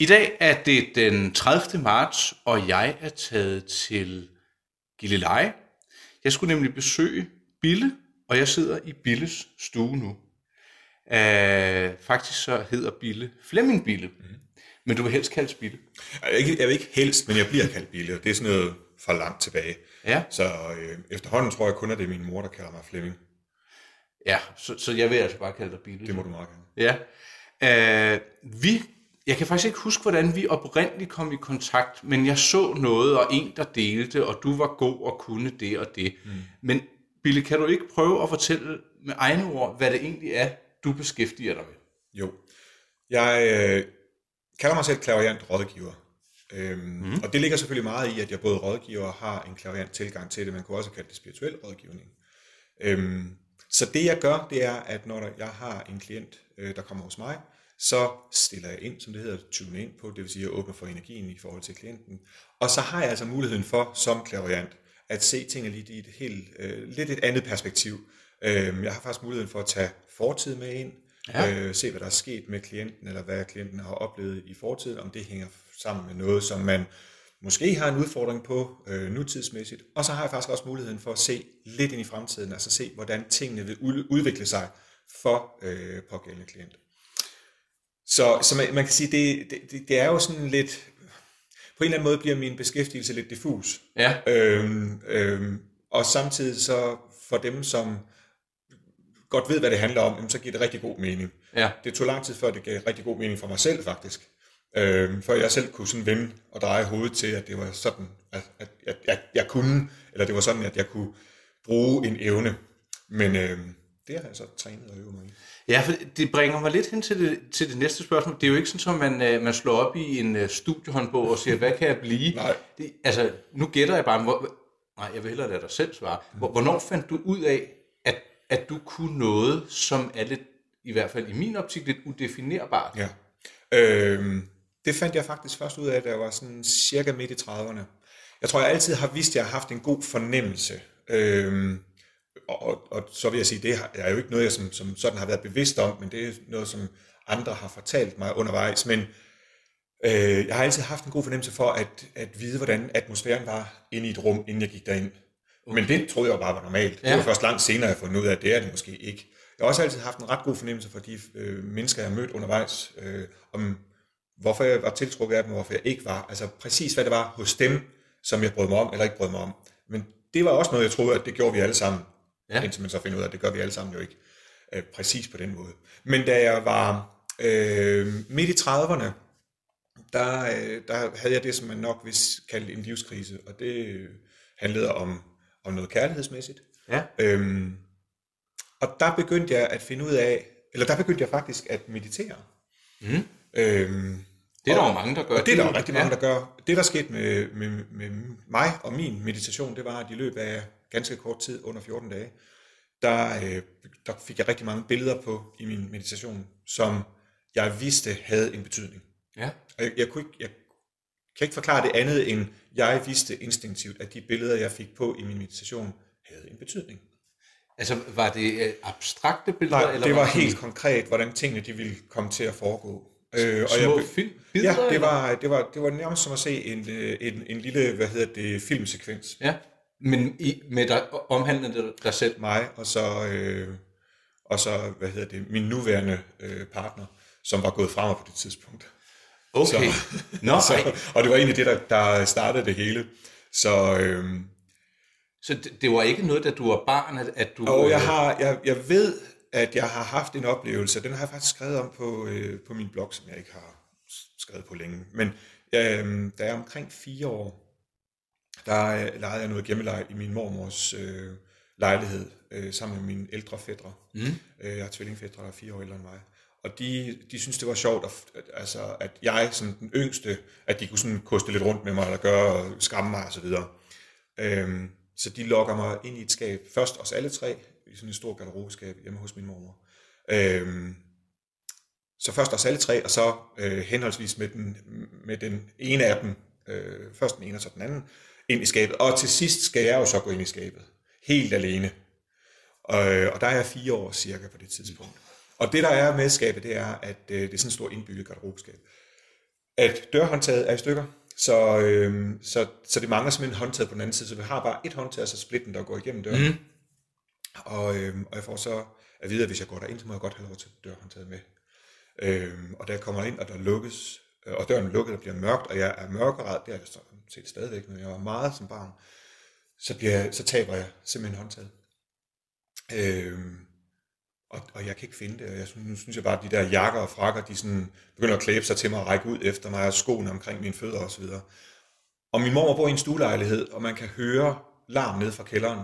I dag er det den 30. marts, og jeg er taget til Gilleleje. Jeg skulle nemlig besøge Bille, og jeg sidder i Billes stue nu. Uh, faktisk så hedder Bille Flemming Bille, mm. men du vil helst kaldes Bille. Jeg vil, ikke, jeg vil ikke helst, men jeg bliver kaldt Bille, og det er sådan noget for langt tilbage. Ja. Så øh, efterhånden tror jeg kun, at det er min mor, der kalder mig Flemming. Ja, så, så jeg vil altså bare kalde dig Bille. Det må du meget gerne. Ja. Uh, vi, jeg kan faktisk ikke huske, hvordan vi oprindeligt kom i kontakt, men jeg så noget, og en, der delte, og du var god og kunne det og det. Mm. Men Bille, kan du ikke prøve at fortælle med egne ord, hvad det egentlig er, du beskæftiger dig med? Jo. Jeg øh, kalder mig selv klaverjant rådgiver. Øhm, mm. Og det ligger selvfølgelig meget i, at jeg både rådgiver og har en klaverjant tilgang til det. Man kunne også kalde det spirituel rådgivning. Øhm, så det jeg gør, det er, at når der, jeg har en klient, øh, der kommer hos mig, så stiller jeg ind, som det hedder, tune ind på, det vil sige, at jeg åbner for energien i forhold til klienten. Og så har jeg altså muligheden for, som klaverjant, at se tingene lidt i et helt, øh, lidt et andet perspektiv. Øh, jeg har faktisk muligheden for at tage fortid med ind, ja. øh, se hvad der er sket med klienten, eller hvad klienten har oplevet i fortiden, om det hænger sammen med noget, som man måske har en udfordring på øh, nutidsmæssigt. Og så har jeg faktisk også muligheden for at se lidt ind i fremtiden, altså se, hvordan tingene vil udvikle sig for øh, pågældende klient. Så, så man, man kan sige, det, det, det er jo sådan lidt, på en eller anden måde bliver min beskæftigelse lidt diffus. Ja. Øhm, øhm, og samtidig så for dem, som godt ved, hvad det handler om, så giver det rigtig god mening. Ja. Det tog lang tid før, det gav rigtig god mening for mig selv faktisk. Øhm, før jeg selv kunne sådan vende og dreje hovedet til, at det var sådan, at, at, at jeg, jeg kunne, eller det var sådan, at jeg kunne bruge en evne. Men øhm, det har jeg så trænet og øvet mig i. Ja, for det bringer mig lidt hen til det, til det næste spørgsmål. Det er jo ikke sådan, at man, øh, man slår op i en uh, studiehåndbog og siger, hvad kan jeg blive? Nej. Det, altså, nu gætter jeg bare, hvor, nej, jeg vil hellere lade dig selv svare. Hvor, hvornår fandt du ud af, at, at du kunne noget, som er lidt, i hvert fald i min optik, lidt udefinerbart? Ja. Øhm, det fandt jeg faktisk først ud af, da jeg var sådan cirka midt i 30'erne. Jeg tror, jeg altid har vidst, at jeg har haft en god fornemmelse. Øhm, og, og så vil jeg sige, det er jo ikke noget, jeg som, som sådan har været bevidst om, men det er noget, som andre har fortalt mig undervejs. Men øh, jeg har altid haft en god fornemmelse for at, at vide, hvordan atmosfæren var inde i et rum, inden jeg gik derind. Okay. Men det troede jeg bare var normalt. Ja. Det var først langt senere, jeg fundet ud af, at det er det måske ikke. Jeg har også altid haft en ret god fornemmelse for de øh, mennesker, jeg har mødt undervejs, øh, om hvorfor jeg var tiltrukket af dem, og hvorfor jeg ikke var. Altså præcis, hvad det var hos dem, som jeg brød mig om, eller ikke brød mig om. Men det var også noget, jeg troede, at det gjorde vi alle sammen. Ja. Indtil man så finder ud af, at det gør vi alle sammen jo ikke øh, præcis på den måde. Men da jeg var øh, midt i 30'erne, der, øh, der havde jeg det, som man nok vil kalde en livskrise, og det handlede om, om noget kærlighedsmæssigt. Ja. Øhm, og der begyndte jeg at finde ud af, eller der begyndte jeg faktisk at meditere. Mm. Øhm, Det er der jo mange, der gør. og det er der jo rigtig mange, der gør. Det, der skete med, med, med mig og min meditation, det var, at i løbet af ganske kort tid, under 14 dage, der, øh, der fik jeg rigtig mange billeder på i min meditation, som jeg vidste havde en betydning. Ja. Og jeg, jeg, kunne ikke, jeg kan ikke forklare det andet, end jeg vidste instinktivt, at de billeder, jeg fik på i min meditation, havde en betydning. Altså, var det øh, abstrakte billeder? Nej, eller det var sådan helt konkret, hvordan tingene de ville komme til at foregå. Øh, Små jeg, film, ja, billeder, det eller? var, det, var, det var nærmest som at se en, øh, en, en lille, hvad hedder det, filmsekvens. Ja, men i, med dig, omhandlende dig selv. Mig, og så, øh, og så, hvad hedder det, min nuværende øh, partner, som var gået fra mig på det tidspunkt. Okay. Så, Nå, så, ej. og det var egentlig det, der, der startede det hele. Så, øh, Så det, det var ikke noget, da du var barn, at, at du... Og jeg, øh, har, jeg, jeg ved, at jeg har haft en oplevelse, den har jeg faktisk skrevet om på, øh, på min blog, som jeg ikke har skrevet på længe. Men øh, da jeg er omkring fire år, der øh, legede jeg noget gemmeleje i min mormors øh, lejlighed, øh, sammen med mine ældre fædre. Mm. Øh, jeg har tvillingfædre, der er fire år ældre end mig. Og de, de synes, det var sjovt, at, at, altså, at jeg som den yngste, at de kunne sådan koste lidt rundt med mig, eller gøre og skamme mig osv. Øhm, så de lokker mig ind i et skab, først os alle tre, i sådan et stort garderobeskab hjemme hos min mormor. Øhm, så først os alle tre, og så øh, henholdsvis med den, med den ene af dem, øh, først den ene og så den anden, ind i skabet. Og til sidst skal jeg jo så gå ind i skabet, helt alene. Og, og der er jeg fire år cirka på det tidspunkt. Og det der er med skabet, det er, at øh, det er sådan et stort indbygget garderobeskab. at dørhåndtaget er i stykker, så, øh, så, så det mangler simpelthen håndtaget på den anden side, så vi har bare et håndtag, altså splitten, der går igennem døren. Mm. Og, øh, og jeg får så at vide, at hvis jeg går derind, så må jeg godt have lov til dørhåndtaget med. Øh, og jeg kommer ind, og der lukkes, øh, og døren er lukket, og bliver mørkt, og jeg er mørkeret, det er jeg set stadigvæk, men jeg var meget som barn, så, bliver jeg, så taber jeg simpelthen håndtaget. Øh, og, og jeg kan ikke finde det, og jeg, nu synes jeg bare, at de der jakker og frakker, de sådan begynder at klæbe sig til mig og række ud efter mig, og skoene omkring mine fødder osv. Og min mor bor i en stuelejlighed, og man kan høre larm ned fra kælderen.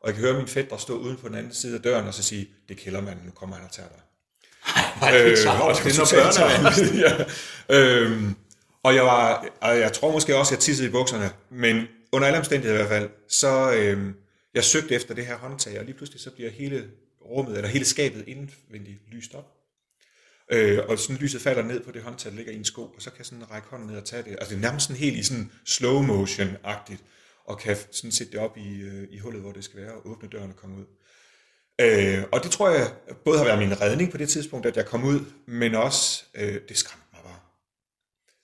Og jeg kan høre min fætter stå uden på den anden side af døren og så sige, det er kældermanden, nu kommer han og tager dig. Ej, det er øh, det er noget ja. øhm, og jeg var, og jeg tror måske også, at jeg tissede i bukserne, men under alle omstændigheder i hvert fald, så øh, jeg søgte efter det her håndtag, og lige pludselig så bliver hele rummet, eller hele skabet indvendigt lyst op. Øh, og sådan lyset falder ned på det håndtag, der ligger i en sko, og så kan jeg sådan række hånden ned og tage det. Altså det er nærmest sådan helt i sådan slow motion-agtigt, og kan sådan sætte det op i, øh, i hullet, hvor det skal være, og åbne døren og komme ud. Øh, og det tror jeg både har været min redning på det tidspunkt, at jeg kom ud, men også, øh, det skræmte.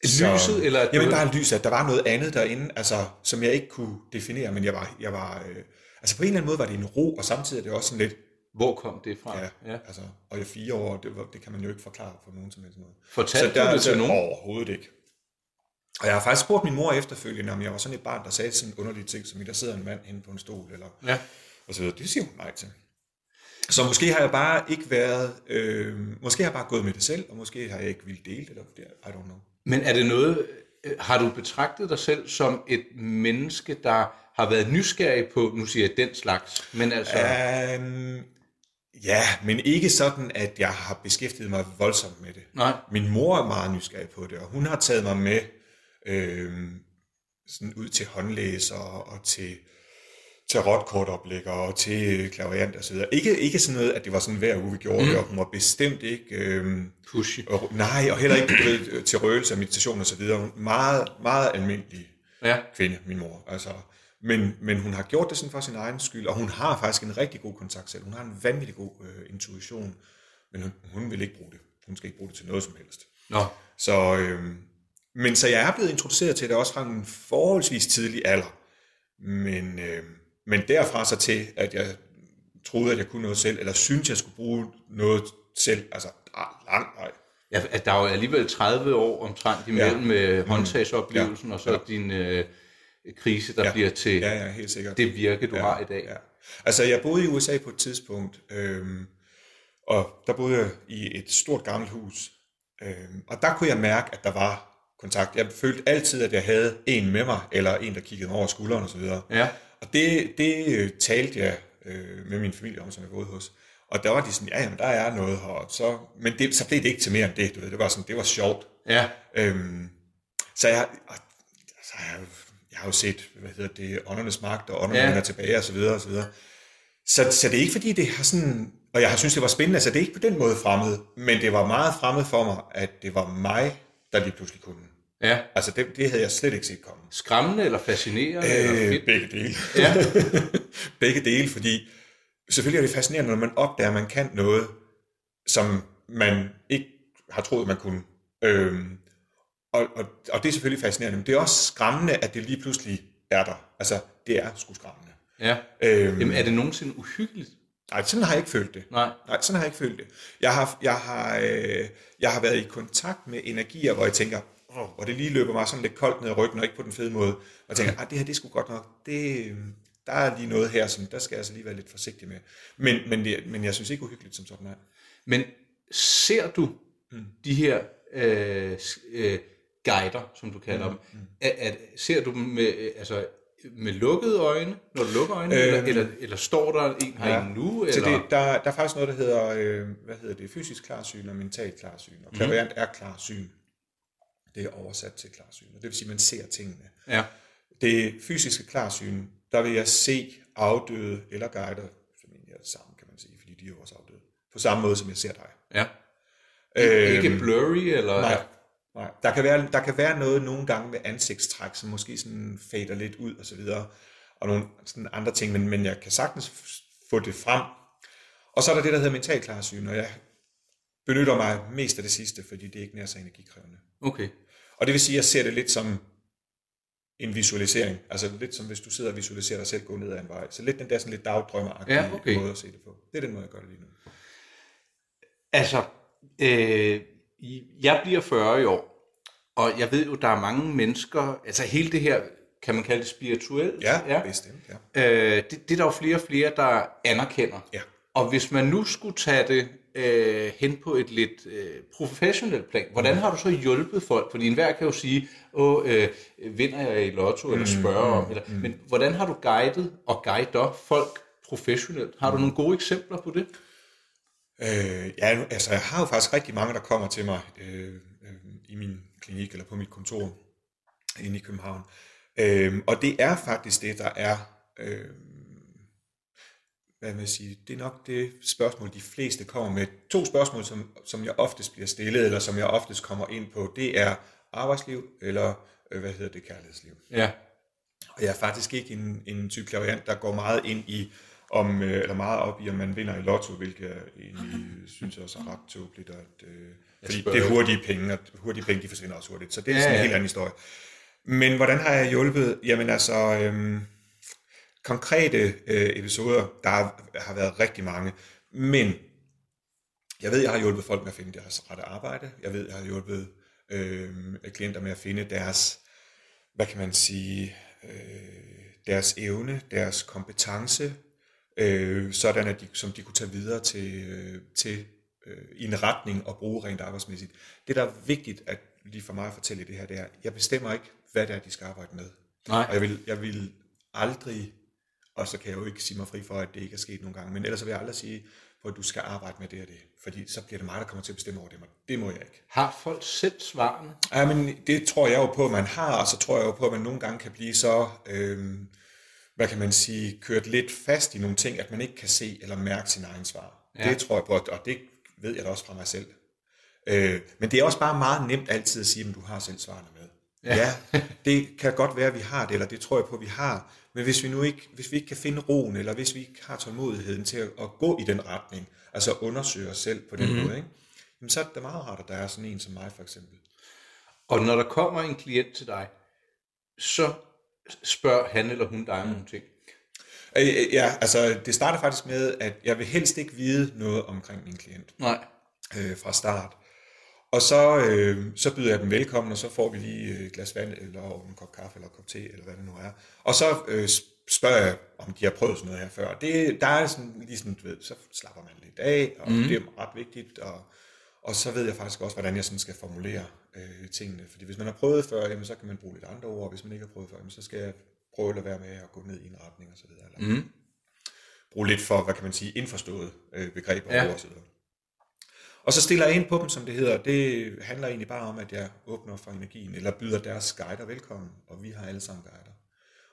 Så, lyset? Eller jamen bare lyset, at der var noget andet derinde, altså, som jeg ikke kunne definere, men jeg var, jeg var øh, altså på en eller anden måde var det en ro, og samtidig er det også sådan lidt, hvor kom det fra? Ja, ja. altså, og i fire år, det, det kan man jo ikke forklare på nogen som helst måde. Fortalte du det til nogen? Overhovedet ikke. Og jeg har faktisk spurgt min mor efterfølgende, om jeg var sådan et barn, der sagde sådan en underlig ting, som der sidder en mand inde på en stol, eller ja. og så videre. Det siger hun nej til. Så måske har jeg bare ikke været, øh, måske har jeg bare gået med det selv, og måske har jeg ikke ville dele det, eller I don't know. Men er det noget, øh, har du betragtet dig selv som et menneske, der har været nysgerrig på, nu siger jeg den slags, men altså... Um, Ja, men ikke sådan, at jeg har beskæftiget mig voldsomt med det. Nej. Min mor er meget nysgerrig på det, og hun har taget mig med øh, sådan ud til håndlæser og til tarotkortoplægger og til klaverant og så videre. Ikke, ikke sådan noget, at det var sådan hver uge, vi gjorde mm. det, og hun var bestemt ikke... Øh, Pushy. Og, nej, og heller ikke ved, til røgelse og meditation og så videre. Meget, meget almindelig ja. kvinde, min mor. Altså, men, men hun har gjort det sådan for sin egen skyld, og hun har faktisk en rigtig god kontakt selv. Hun har en vanvittig god øh, intuition, men hun, hun vil ikke bruge det. Hun skal ikke bruge det til noget som helst. Nå. Så, øh, men så jeg er blevet introduceret til det også fra en forholdsvis tidlig alder. Men, øh, men derfra så til, at jeg troede, at jeg kunne noget selv, eller syntes, jeg skulle bruge noget selv, altså lang vej. Ja, at der er jo alligevel 30 år omtrent imellem ja. med håndtagsoplevelsen, ja. og så ja. din... Øh, krise, der ja. bliver til ja, ja, helt sikkert. det virke, du ja, har i dag. Ja. Altså, jeg boede i USA på et tidspunkt, øhm, og der boede jeg i et stort gammelt hus, øhm, og der kunne jeg mærke, at der var kontakt. Jeg følte altid, at jeg havde en med mig, eller en, der kiggede mig over skulderen osv. Ja. Og det, det øh, talte jeg øh, med min familie om, som jeg boede hos. Og der var de sådan, ja, jamen, der er noget her. Så, men det, så blev det ikke til mere end det, du ved. Det var sådan, det var sjovt. Ja. Øhm, så jeg, så jeg jeg har jo set, hvad hedder det, åndernes magt, og ånderne ja. er tilbage, og så videre, og så videre. Så, så det er ikke fordi, det har sådan, og jeg har synes det var spændende, altså det er ikke på den måde fremmed, men det var meget fremmed for mig, at det var mig, der lige pludselig kunne. Ja. Altså det, det havde jeg slet ikke set komme. Skræmmende eller fascinerende? Øh, eller fedt? Begge dele. Ja. begge dele, fordi selvfølgelig er det fascinerende, når man opdager, at man kan noget, som man ikke har troet, man kunne. Øhm, og, og, og det er selvfølgelig fascinerende, men det er også skræmmende, at det lige pludselig er der. Altså, det er sgu skræmmende. Ja. Øhm, Jamen, er det nogensinde uhyggeligt? Nej, sådan har jeg ikke følt det. Nej. Nej, sådan har jeg ikke følt det. Jeg har, jeg har, øh, jeg har været i kontakt med energier, hvor jeg tænker, oh, og det lige løber mig sådan lidt koldt ned ad ryggen, og ikke på den fede måde. Og tænker, ah, det her, det sgu godt nok. Det, der er lige noget her, som der skal jeg altså lige være lidt forsigtig med. Men, men, det, men jeg synes ikke uhyggeligt som sådan er. Men ser du mm. de her øh, øh, guider, som du kalder mm, dem. Mm. At, at, ser du dem med, altså, med lukkede øjne, når du lukker øjnene, øhm, eller, eller, eller står der en herinde ja, nu? Eller? Det, der, der er faktisk noget, der hedder, øh, hvad hedder det, fysisk klarsyn og mental klarsyn. Og mhm. klaverant mm. er klarsyn. Det er oversat til klarsyn, og det vil sige, at man ser tingene. Ja. Det fysiske klarsyn, der vil jeg se afdøde eller guider, som egentlig er det samme, kan man sige, fordi de er jo også afdøde. På samme måde, som jeg ser dig. Ja. Øhm, ikke blurry, eller? Nej, Nej. Der, kan være, der kan være noget nogle gange med ansigtstræk, som måske sådan fader lidt ud og så videre, og nogle sådan andre ting, men, men jeg kan sagtens få det frem. Og så er der det, der hedder mental klarsyn, og jeg benytter mig mest af det sidste, fordi det er ikke nær så energikrævende. Okay. Og det vil sige, at jeg ser det lidt som en visualisering. Altså lidt som hvis du sidder og visualiserer dig selv gå ned ad en vej. Så lidt den der sådan lidt dagdrømmeragtige Ja, okay. måde at se det på. Det er den måde, jeg gør det lige nu. Altså, øh, jeg bliver 40 i år, og jeg ved jo, der er mange mennesker, altså hele det her, kan man kalde det spirituelt? Ja, ja. bestemt. Ja. Øh, det, det er der jo flere og flere, der anerkender. Ja. Og hvis man nu skulle tage det øh, hen på et lidt øh, professionelt plan, hvordan har du så hjulpet folk? Fordi enhver kan jo sige, åh, øh, vinder jeg i lotto, eller spørger om, eller, men hvordan har du guidet og guider folk professionelt? Har du nogle gode eksempler på det? Øh, ja, altså jeg har jo faktisk rigtig mange, der kommer til mig øh, øh, i min klinik eller på mit kontor inde i København. Øh, og det er faktisk det, der er, øh, hvad vil jeg sige, det er nok det spørgsmål, de fleste kommer med. To spørgsmål, som, som jeg oftest bliver stillet, eller som jeg oftest kommer ind på, det er arbejdsliv, eller øh, hvad hedder det, kærlighedsliv. Ja. Og jeg er faktisk ikke en, en type klaviant, der går meget ind i, om, øh, eller meget op i, om man vinder i lotto, hvilket jeg egentlig synes også er ret tåbeligt. At, øh, fordi det er hurtige penge, og hurtige penge, de forsvinder også hurtigt. Så det er Ja, sådan en ja. helt anden historie. Men hvordan har jeg hjulpet? Jamen altså, øhm, konkrete øh, episoder, der har, har været rigtig mange. Men jeg ved, jeg har hjulpet folk med at finde deres rette arbejde. Jeg ved, jeg har hjulpet øh, klienter med at finde deres, hvad kan man sige, øh, deres evne, deres kompetence, øh, sådan at de, som de kunne tage videre til, øh, til øh, i en retning og bruge rent arbejdsmæssigt. Det, der er vigtigt at lige for mig at fortælle det her, det er, jeg bestemmer ikke, hvad det er, de skal arbejde med. Nej. Og jeg vil, jeg vil aldrig, og så kan jeg jo ikke sige mig fri for, at det ikke er sket nogle gange, men ellers vil jeg aldrig sige, at du skal arbejde med det og det, fordi så bliver det mig, der kommer til at bestemme over det. Det må jeg ikke. Har folk selv svarene? Ja, men det tror jeg jo på, at man har, og så tror jeg jo på, at man nogle gange kan blive så, øh, hvad kan man sige, kørt lidt fast i nogle ting, at man ikke kan se eller mærke sin egen svar. Ja. Det tror jeg på, og det ved jeg da også fra mig selv. Øh, men det er også bare meget nemt altid at sige, at du har selv svarene med. Ja. ja, det kan godt være, at vi har det, eller det tror jeg på, at vi har. Men hvis vi nu ikke, hvis vi ikke kan finde roen, eller hvis vi ikke har tålmodigheden til at, at gå i den retning, altså undersøge os selv på den mm-hmm. måde, ikke? Jamen, så er det meget rart, at der er sådan en som mig, for eksempel. Og når der kommer en klient til dig, så spørger han eller hun dig om nogle ting. Øh, øh, Ja, altså det starter faktisk med, at jeg vil helst ikke vide noget omkring min klient Nej. øh, fra start. Og så, øh, så byder jeg dem velkommen, og så får vi lige et glas vand, eller en kop kaffe, eller en kop te, eller hvad det nu er. Og så øh, spørger jeg, om de har prøvet sådan noget her før. Det, der er sådan, lige sådan, du ved, så slapper man lidt af, og mm. det er ret vigtigt. Og, og så ved jeg faktisk også, hvordan jeg sådan skal formulere øh, tingene. Fordi hvis man har prøvet før, jamen, så kan man bruge lidt andre ord. Hvis man ikke har prøvet før, jamen, så skal jeg prøve at lade være med at gå ned i en retning og så videre. Eller Mm. bruge lidt for, hvad kan man sige, indforståede øh, begreber Ja. ja. og så videre. Og så stiller jeg ind på dem, som det hedder. Det handler egentlig bare om, at jeg åbner for energien, eller byder deres guider velkommen, og vi har alle sammen guider.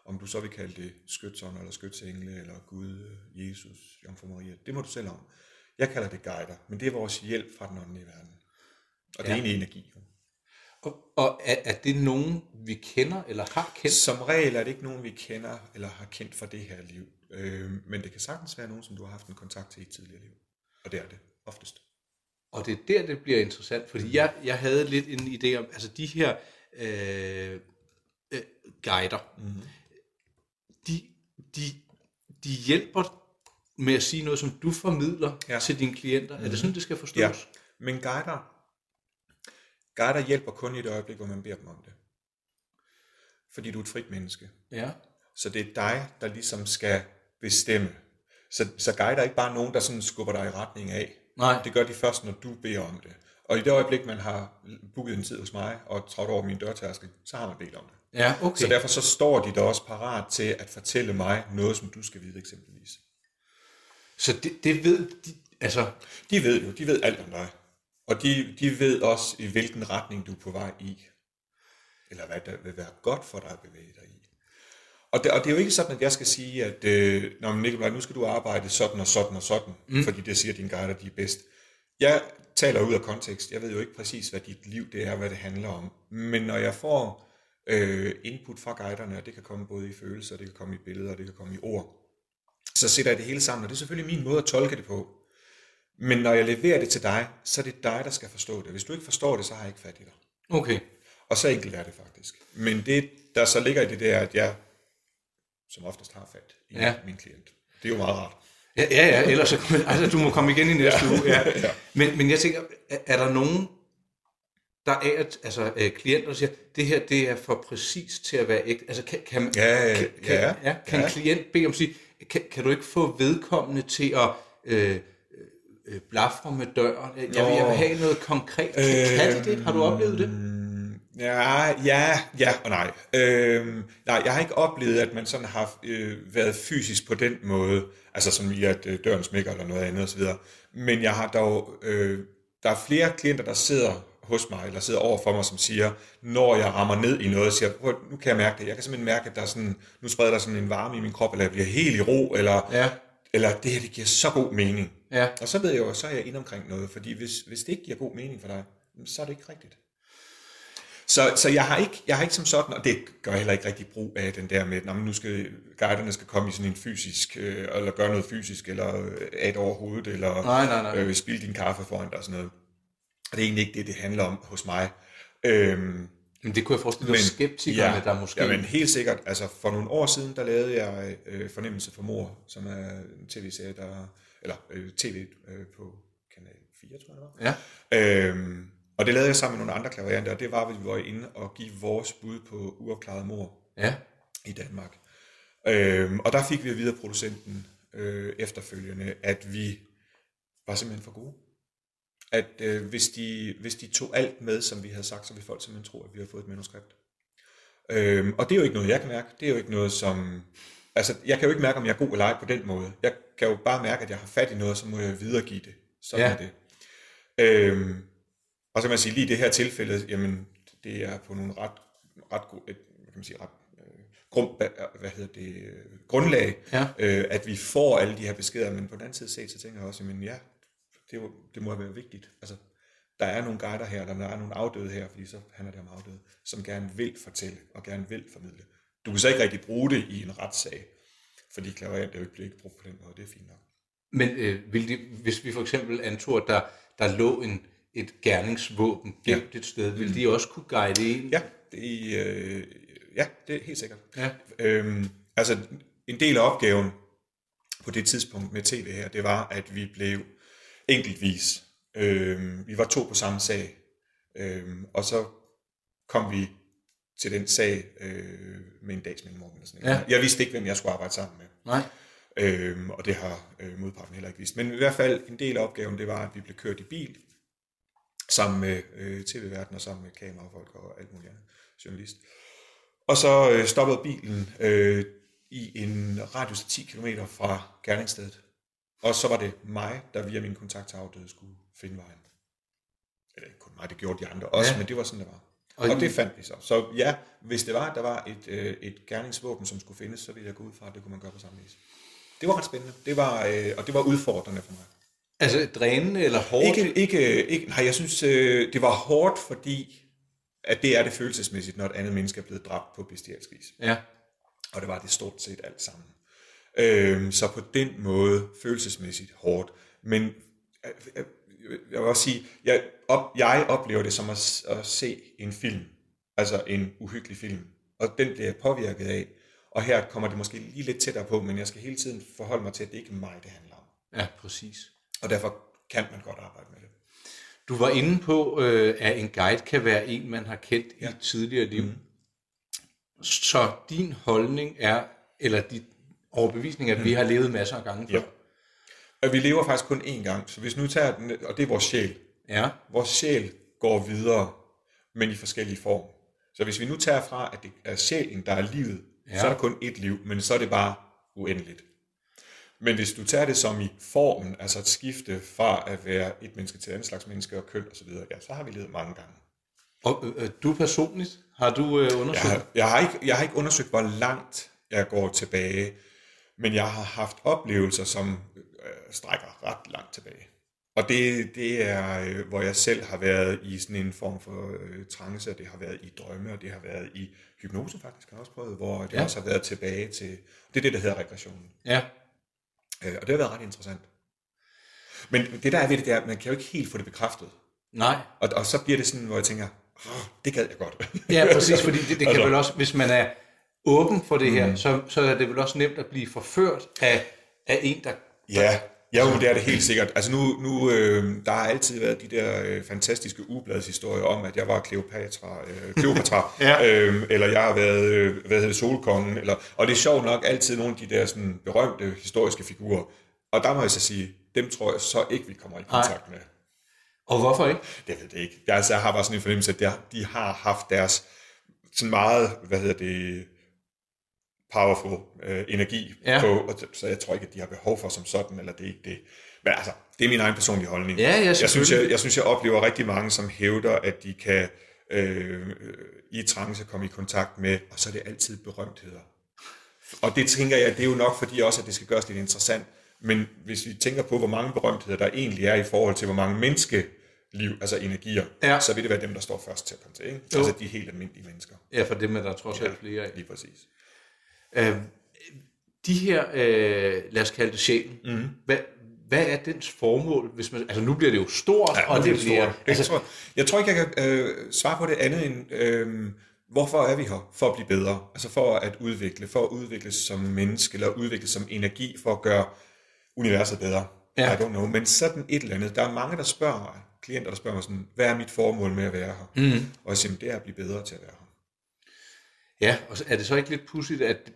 Om du så vil kalde det skytsånd, eller skytsengle, eller Gud, Jesus, Jomfru Maria, det må du selv om. Jeg kalder det guider, men det er vores hjælp fra den åndelige verden. Og det er egentlig energi. Og, og er, er det nogen, vi kender eller har kendt? Som regel er det ikke nogen, vi kender, eller har kendt fra det her liv. Øh, men det kan sagtens være nogen, som du har haft en kontakt til i et tidligere liv. Og det er det, oftest. Og det er der, det bliver interessant, fordi jeg, jeg havde lidt en idé om, altså de her øh, øh, guider, mm. de, de, de hjælper med at sige noget, som du formidler ja. Til dine klienter. Mm. Er det sådan, det skal forstås? Ja, men guider, guider hjælper kun i det øjeblik, hvor man beder dem om det. Fordi du er et frit menneske. ja. Så det er dig, der ligesom skal bestemme. Så, så guider er ikke bare nogen, der sådan skubber dig i retning af. Nej. Det gør de først, når du beder om det. Og i det øjeblik, man har booket en tid hos mig og trådt over min dørtærskel, så har man bedt om det. Ja, okay. Så derfor så står de der også parat til at fortælle mig noget, som du skal vide eksempelvis. Så det, det ved de, altså, De ved jo, de ved alt om dig. Og de, de ved også, i hvilken retning du er på vej i. Eller hvad der vil være godt for dig at bevæge dig i. Og det, og det er jo ikke sådan, at jeg skal sige, at øh, Nå, Nikolaj, nu skal du arbejde sådan og sådan og sådan, mm. fordi det siger dine guider, de er bedst. Jeg taler ud af kontekst. Jeg ved jo ikke præcis, hvad dit liv det er, hvad det handler om. Men når jeg får øh, input fra guiderne, og det kan komme både i følelser, det kan komme i billeder, det kan komme i ord, så sætter jeg det hele sammen, og det er selvfølgelig min måde at tolke det på. Men når jeg leverer det til dig, så er det dig, der skal forstå det. Hvis du ikke forstår det, så har jeg ikke fat i dig. Okay. Og så enkelt er det faktisk. Men det, der så ligger i det, det er, at jeg som oftest har fat i Ja. ja. min klient. Det er jo meget rart. Ja, ja, ja ellers så, altså, du må komme igen i næste uge. Ja. Ja. Men, men jeg tænker, er, er der nogen, der er, at- altså øh, klienter, der siger, det her det er for præcis til at være ægte. Altså, kan, kan, Ja, kan, kan, ja, ja, kan en ja. klient bede om at sige, kan, kan du ikke få vedkommende til at øh, øh, blafre med døren? Jeg vil, jeg vil have noget konkret. Kan, kan de det? Har du oplevet det? Ja, ja, ja og nej. Øhm, nej, jeg har ikke oplevet, at man sådan har øh, været fysisk på den måde, altså som i at øh, døren smækker eller noget andet osv. Men jeg har dog, øh, der er flere klienter, der sidder hos mig, eller sidder over for mig, som siger, når jeg rammer ned i noget, siger, "Prøv, nu kan jeg mærke det. Jeg kan simpelthen mærke, at der er sådan, nu spreder der sådan en varme i min krop, eller jeg bliver helt i ro, eller, Ja. eller det her, det giver så god mening. Ja. Og så ved jeg jo, så er jeg inde omkring noget, fordi hvis, hvis det ikke giver god mening for dig, så er det ikke rigtigt. Så, så jeg, har ikke, jeg har ikke som sådan, og det gør jeg heller ikke rigtig brug af den der med, at "Nå, men nu skal guiderne skal komme i sådan en fysisk, øh, eller gøre noget fysisk, eller øh, at over hovedet, eller Nej, nej, nej. Øh, spille din kaffe foran dig og sådan noget. Og det er egentlig ikke det, det handler om hos mig. Øhm, Men det kunne jeg forestille mig, skeptikerne, der måske... Ja, men helt sikkert. Altså, for nogle år siden, der lavede jeg øh, Fornemmelse for mor, som er en tv-serie, der... Eller øh, tv øh, på kanal 4, tror jeg det var. Ja. Øhm, og det lavede jeg sammen med nogle andre klaverianter, og det var, at vi var inde og give vores bud på uopklaret mor Ja. i Danmark. Øhm, og der fik vi at vide af producenten øh, efterfølgende, at vi var simpelthen for gode. At øh, hvis, de, hvis de tog alt med, som vi havde sagt, så ville folk simpelthen tro, at vi havde fået et manuskript. Øhm, og det er jo ikke noget, jeg kan mærke. Det er jo ikke noget, som... Altså, jeg kan jo ikke mærke, om jeg er god eller ej på den måde. Jeg kan jo bare mærke, at jeg har fat i noget, så må jeg videregive det. Sådan Ja. er det. Øhm, og så kan man sige, lige i det her tilfælde, jamen, det er på nogle ret, ret gode, et, kan man sige, ret, øh, grund, hvad hedder det, øh, grundlag, Ja. øh, at vi får alle de her beskeder, men på den anden side set, så tænker jeg også, men ja, det, det må være vigtigt. Altså, der er nogle guider her, eller der er nogle afdøde her, fordi så handler det om afdøde, som gerne vil fortælle, og gerne vil formidle. Du kan så ikke rigtig bruge det i en retssag, fordi klaverant er jo ikke bliver ikke brugt på den måde, det er fint nok. Men øh, vil de, hvis vi for eksempel antog, at der, der lå en, et gerningsvåben gemt ja. et sted, vil de også kunne guide en? Ja, det øh, ja, det er helt sikkert. Ja. Øhm, altså, en del af opgaven på det tidspunkt med tv her, det var, at vi blev enkeltvis. Øhm, vi var to på samme sag, øhm, og så kom vi til den sag øh, med en dags mellemrum. Eller sådan. Ja. Jeg vidste ikke, hvem jeg skulle arbejde sammen med. Nej. Øhm, og det har øh, modparten heller ikke vist. Men i hvert fald en del af opgaven, det var, at vi blev kørt i bil, sammen med øh, tv-verden og sammen med kamerafolk og alt muligt andet, journalist. Og så øh, stoppede bilen øh, i en radius af 10 km fra gerningsstedet. Og så var det mig, der via min kontakt til afdøde skulle finde vejen. Eller ikke kun mig, det gjorde de andre også, Ja. men det var sådan, det var. Og Og, det fandt vi så. Så ja, hvis det var, at der var et, øh, et gerningsvåben, som skulle findes, så ville jeg gå ud fra, at det kunne man gøre på samme vis. Det var ret spændende. Det var, øh, og det var udfordrende for mig. Altså drænende eller hårdt? Ikke, ikke, ikke, nej, jeg synes, øh, det var hårdt, fordi at det er det følelsesmæssigt, når et andet menneske er blevet dræbt på bestialsk vis. Ja. Og det var det stort set alt sammen. Øhm, så på den måde følelsesmæssigt hårdt. Men øh, øh, jeg vil også sige, jeg, op, jeg oplever det som at, at se en film. Altså en uhyggelig film. Og den bliver jeg påvirket af. Og her kommer det måske lige lidt tættere på, men jeg skal hele tiden forholde mig til, at det ikke er mig, det handler om. Ja, præcis. Og derfor kan man godt arbejde med det. Du var inde på, øh, at en guide kan være en, man har kendt ja. i et tidligere liv. Mm. Så din holdning er, eller dit overbevisning er, at vi har levet masser af gange før. Ja. Og vi lever faktisk kun én gang, så hvis nu tager den, og det er vores sjæl. Ja. Vores sjæl går videre, men i forskellige form. Så hvis vi nu tager fra, at det er sjælen, der er livet, ja. så er der kun ét liv, men så er det bare uendeligt. Men hvis du tager det som i formen, altså et skifte fra at være et menneske til et andet slags menneske og køn osv., ja, så har vi levet mange gange. Og øh, du personligt, har du øh, undersøgt? Jeg har, jeg, har ikke, jeg har ikke undersøgt, hvor langt jeg går tilbage, men jeg har haft oplevelser, som øh, strækker ret langt tilbage. Og det, det er, øh, hvor jeg selv har været i sådan en form for øh, trance, og det har været i drømme, og det har været i hypnose faktisk, har jeg også prøvet, hvor det Ja. ja. også har været tilbage til, det er det, der hedder regressionen. Ja. Øh, og det har været ret interessant. Men det der er ved det, det er, at man kan jo ikke helt få det bekræftet. Nej. Og, og så bliver det sådan, hvor jeg tænker, oh, det gad jeg godt. Ja, præcis, fordi det, det kan Altså. vel også, hvis man er åben for det her, så, så er det vel også nemt at blive forført af, af en, der... Ja, ja jo, det er det helt sikkert. Altså nu, nu øh, der har altid været de der øh, fantastiske ubladshistorier om, at jeg var Kleopatra, øh, Kleopatra Ja. øh, eller jeg har været, øh, hvad hedder det, solkongen, eller, og det er sjovt nok altid nogle af de der sådan, berømte historiske figurer. Og der må jeg så sige, dem tror jeg så ikke, vi kommer i kontakt med. Og hvorfor ikke? Det ved jeg ikke. Jeg, altså, jeg har bare sådan en fornemmelse, at de har haft deres sådan meget, hvad hedder det, powerful øh, energi Ja. ja. på, og så- jeg tror ikke, at de har behov for som sådan, eller det er ikke det. Men altså, det er min egen personlige holdning. Ja, ja, jeg, synes, jeg, jeg synes, jeg oplever rigtig mange, som hævder, at de kan øh, i trance komme i kontakt med, og så er det altid berømtheder. Og det tænker jeg, det er jo nok fordi også, at det skal gøres lidt interessant. Men hvis vi tænker på, hvor mange berømtheder der egentlig er i forhold til, hvor mange menneskeliv, altså energier, Ja. så vil det være dem, der står først til at komme til. Ikke? Jo. Altså de helt almindelige mennesker. Ja, for dem er der trods alt flere af. Lige præcis. Øh, de her, øh, lad os kalde det sjælen, mm. hvad, hvad er dens formål? Hvis man, altså nu bliver det jo stort, ja, og det, det bliver... bliver, jeg, tror, jeg tror ikke, jeg kan øh, svare på det andet end, øh, hvorfor er vi her? For at blive bedre. Altså for at udvikle, for at udvikle som menneske, eller udvikle som energi, for at gøre universet bedre. Ja. I don't know. Men sådan et eller andet. Der er mange, der spørger mig, klienter, der spørger mig sådan, hvad er mit formål med at være her? Mm. Og jeg siger, det er at blive bedre til at være her. Ja, og er det så ikke lidt pudsigt, at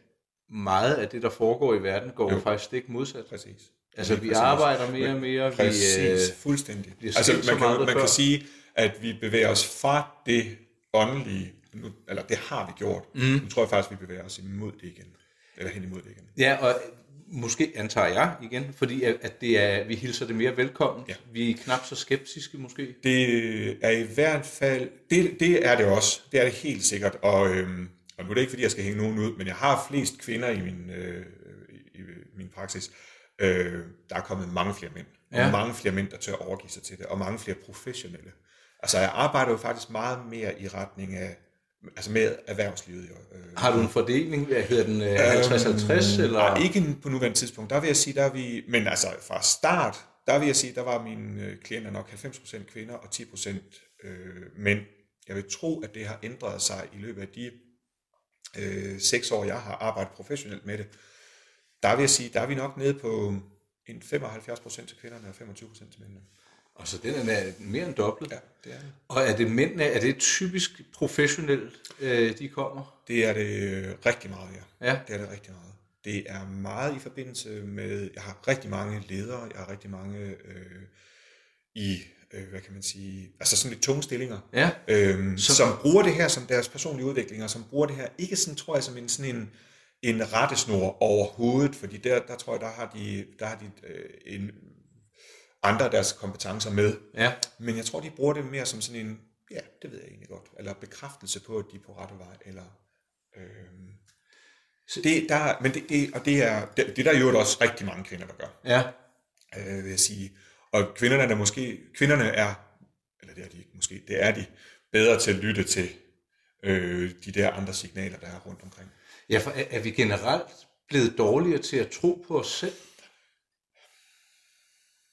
meget af det, der foregår i verden, går jo faktisk stik modsat? Præcis. Altså, vi præcis. arbejder mere og mere. Præcis, Vi, øh, fuldstændig. bliver Altså, man kan, man før. kan sige, at vi bevæger os fra det åndelige, nu, eller det har vi gjort. Mm. Nu tror jeg faktisk, vi bevæger os imod det igen. Eller hen imod det igen. Ja, og måske antager jeg igen, fordi at, at det er, vi hilser det mere velkommen. Ja. Vi er knap så skeptiske måske. Det er i hvert fald, det, det er det også. Det er det helt sikkert. Og, øhm, og nu er det ikke, fordi jeg skal hænge nogen ud, men jeg har flest kvinder i min, øh, i, i min praksis. Øh, der er kommet mange flere mænd. Ja. Og mange flere mænd, der tør overgive sig til det. Og mange flere professionelle. Altså, jeg arbejder jo faktisk meget mere i retning af, altså med erhvervslivet. Jo. Øh, Har du en fordeling? Hvad hedder den? øh, 50-50? eller? Nej, ikke på nuværende tidspunkt. Der vil jeg sige, der er vi, men altså fra start, der vil jeg sige, der var mine øh, klienter nok 90% kvinder og 10% øh, mænd. Jeg vil tro, at det har ændret sig i løbet af de øh, seks år, jeg har arbejdet professionelt med det. Der vil jeg sige, der er vi nok nede på en 75% til kvinderne og 25% til mændene. Og så den er mere end dobbelt. Ja, det er det. Og er det mændene, er det typisk professionelt, øh, de kommer? Det er det rigtig meget, ja. Ja. Det er det rigtig meget. Det er meget i forbindelse med, jeg har rigtig mange ledere, jeg har rigtig mange øh, i, øh, hvad kan man sige, altså sådan lidt tunge stillinger, Ja. øhm, Så- som bruger det her som deres personlige udvikling, og som bruger det her, ikke sådan, tror jeg, som en sådan en, en rettesnor overhovedet, fordi der, der tror jeg, der har de, der har de øh, en, andre af deres kompetencer med. Ja. Men jeg tror, de bruger det mere som sådan en, ja, det ved jeg egentlig godt, eller bekræftelse på, at de er på rette vej, eller... Øhm, så det, der, men det, det, og det er, det, det er der jo også rigtig mange kvinder, der gør, Ja. øh, vil jeg sige. Og kvinderne er måske, kvinderne er, eller det er de ikke måske, det er de bedre til at lytte til øh, de der andre signaler, der er rundt omkring. Ja, for er, er vi generelt blevet dårligere til at tro på os selv?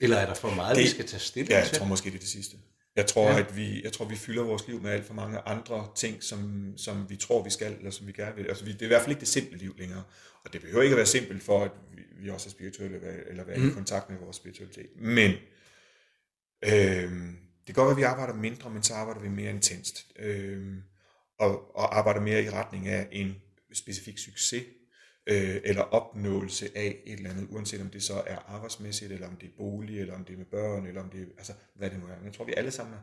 Eller er der for meget, det, vi skal tage stilling Ja, jeg til? tror måske, det er det sidste. Jeg tror, Ja. at vi, jeg tror, vi fylder vores liv med alt for mange andre ting, som, som vi tror, vi skal, eller som vi gerne vil. Altså, vi, det er i hvert fald ikke det simple liv længere. Og det behøver ikke at være simpelt for, at vi, vi også er spirituelle, eller- eller være mm. i kontakt med vores spiritualitet. Men øhm, det kan godt være, at vi arbejder mindre, men så arbejder vi mere intenst. Øhm, og, og arbejder mere i retning af en specifik succes, øh, eller opnåelse af et eller andet, uanset om det så er arbejdsmæssigt, eller om det er bolig, eller om det er med børn, eller om det er, altså hvad det nu er. Men jeg tror, vi alle sammen er,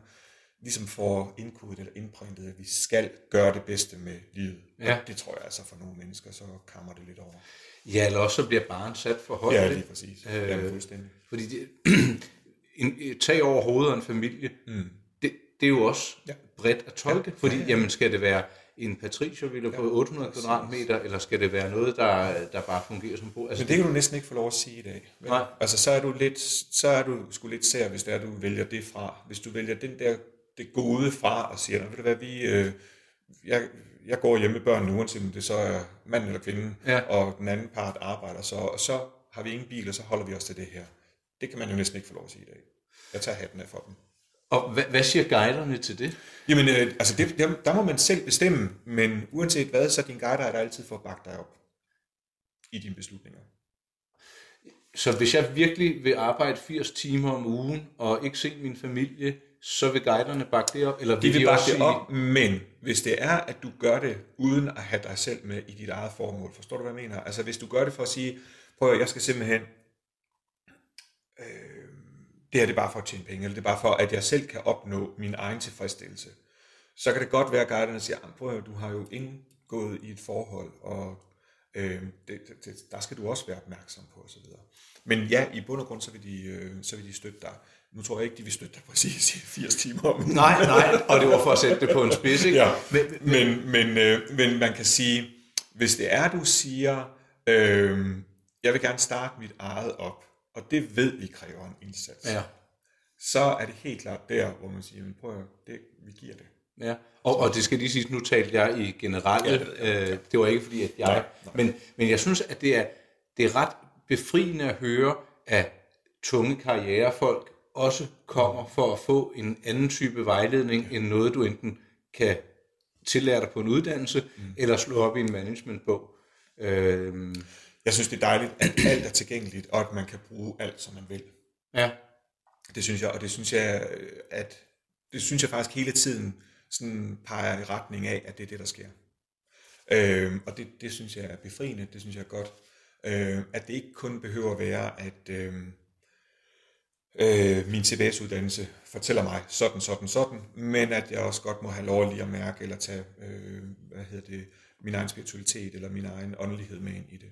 ligesom får indkodet eller indprintet, at vi skal gøre det bedste med livet. Ja. Og det tror jeg altså for nogle mennesker, så kammer det lidt over. Ja, eller også så bliver barnet sat for højt. Ja, lige præcis. Øh, Øh, Jamen, fuldstændig. Fordi det, en, et tag over hovedet af en familie, mm. det, det er jo også ja. Ja. bredt at tolke. Ja. Fordi, jamen, skal det være en patriciervilla på 800 præcis. kvadratmeter, eller skal det være noget, der, der bare fungerer som bo? Altså, Men det kan du næsten ikke få lov at sige i dag. vel? Nej. Altså, så er du lidt, så er du sgu lidt sær, hvis det er, du vælger det fra. Hvis du vælger den der, det gode fra og siger, "Nå, ved du hvad, vi, øh, jeg, jeg går hjemme med børnene, uanset om det så er mand eller kvinde, Ja. og den anden part arbejder, så, og så har vi ingen bil, og så holder vi os til det her. Det kan man jo næsten ikke få lov at sige i dag. Jeg tager hatten af for dem. Og hvad, hvad siger guiderne til det? Jamen, øh, altså det, der, der må man selv bestemme, men uanset hvad, så er din guider er der altid for at bakke dig op i dine beslutninger. Så hvis jeg virkelig vil arbejde 80 timer om ugen og ikke se min familie, så vil guiderne bakke det op? Eller De vil vil de bakke det sige, op, men hvis det er, at du gør det uden at have dig selv med i dit eget formål, forstår du, hvad jeg mener? Altså hvis du gør det for at sige, prøv at jeg skal simpelthen, det her det er bare for at tjene penge, eller det er bare for, at jeg selv kan opnå min egen tilfredsstillelse, så kan det godt være, at guiderne siger, "Jamen, prøv at du har jo indgået i et forhold, og øh, det, det, der skal du også være opmærksom på, osv. Men ja, i bund og grund, så vil de, øh, så vil de støtte dig. Nu tror jeg ikke, de vil støtte dig præcis i 80 timer om. Nej, nej, og det var for at sætte det på en spids, ikke? Ja, Men, men, men, øh, men man kan sige, hvis det er, du siger, øh, jeg vil gerne starte mit eget op, og det ved vi kræver en indsats, ja, så er det helt klart der, hvor man siger, men prøv at, det, vi giver det. ja. Og, og det skal lige siges, nu talte jeg i generelle, Ja, ja, jeg. øh, det var ikke fordi, at jeg... Nej, nej. Men, men jeg synes, at det er, det er ret befriende at høre, at tunge karrierefolk også kommer for at få en anden type vejledning, end noget du enten kan tillære dig på en uddannelse, mm. eller slå op i en managementbog. Øhm, Jeg synes, det er dejligt, at alt er tilgængeligt, og at man kan bruge alt, som man vil. ja, Det synes jeg, og det synes jeg, at det synes jeg faktisk hele tiden sådan peger i retning af, at det er det, der sker. Øhm, og det, det synes jeg er befriende, det synes jeg er godt. Øhm, at det ikke kun behøver at være, at øhm, øh, min CBS-uddannelse fortæller mig sådan, sådan, sådan, men at jeg også godt må have lov lige at mærke, eller tage, øh, hvad hedder det, min egen spiritualitet, eller min egen åndelighed med ind i det.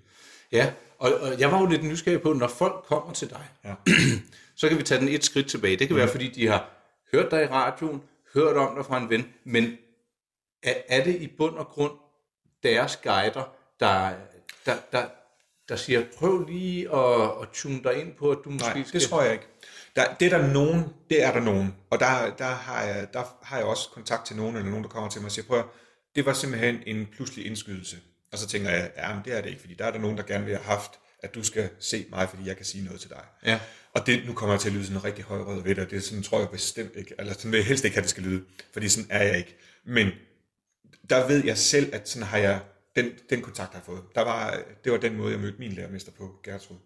Ja, og, og jeg var jo lidt nysgerrig på, når folk kommer til dig, Ja. så kan vi tage den et skridt tilbage. Det kan være, fordi de har hørt dig i radioen, hørt om dig fra en ven, men er, er det i bund og grund deres guider, der, der, der, der siger, prøv lige at, at tune dig ind på, at du måske Nej, skal... det tror jeg ikke. Der, det er der nogen, det er der nogen. Og der, der, har jeg, der har jeg også kontakt til nogen, eller nogen, der kommer til mig og siger, prøv at, det var simpelthen en pludselig indskydelse. Og så tænker jeg, ja, men det er det ikke, fordi der er der nogen, der gerne vil have haft, at du skal se mig, fordi jeg kan sige noget til dig. Ja. Og det, nu kommer jeg til at lyde sådan rigtig højrød ved dig, det er sådan, tror jeg bestemt ikke, eller sådan vil jeg helst ikke have, det skal lyde, fordi sådan er jeg ikke. Men der ved jeg selv, at sådan har jeg, den, den kontakt har jeg fået. Der var, det var den måde, jeg mødte min lærermester på, Gertrud.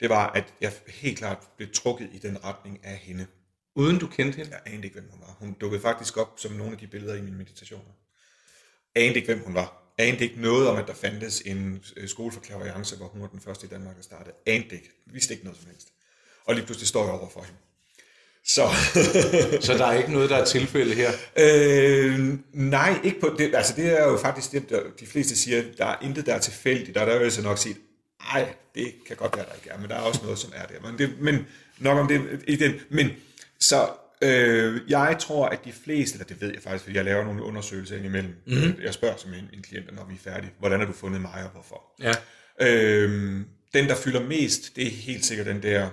Det var, at jeg helt klart blev trukket i den retning af hende. Uden du kendte hende? Jeg anede ikke, hvem hun var. Hun dukkede faktisk op som nogle af de billeder i mine meditationer. Anede ikke, hvem hun var. Anede ikke noget om, at der fandtes en øh, skole for klaverjance, hvor hun var den første i Danmark, der startede. Anede ikke. Vidste ikke noget som helst. Og lige pludselig står jeg over for hende. Så, Så der er ikke noget, der er tilfælde her? øh, nej, ikke på det. Altså det er jo faktisk det, der, de fleste siger, der er intet, der er tilfældigt. Der vil jeg så nok sige, nej, det kan godt være, der ikke er, men der er også noget, som er der. Men, det, men nok om det i den. Men så øh, jeg tror, at de fleste, eller det ved jeg faktisk, fordi jeg laver nogle undersøgelser indimellem. Mm-hmm. Jeg spørger som en, en klient, når vi er færdige, hvordan har du fundet mig, og hvorfor? Ja. Øhm, den, der fylder mest, det er helt sikkert den der,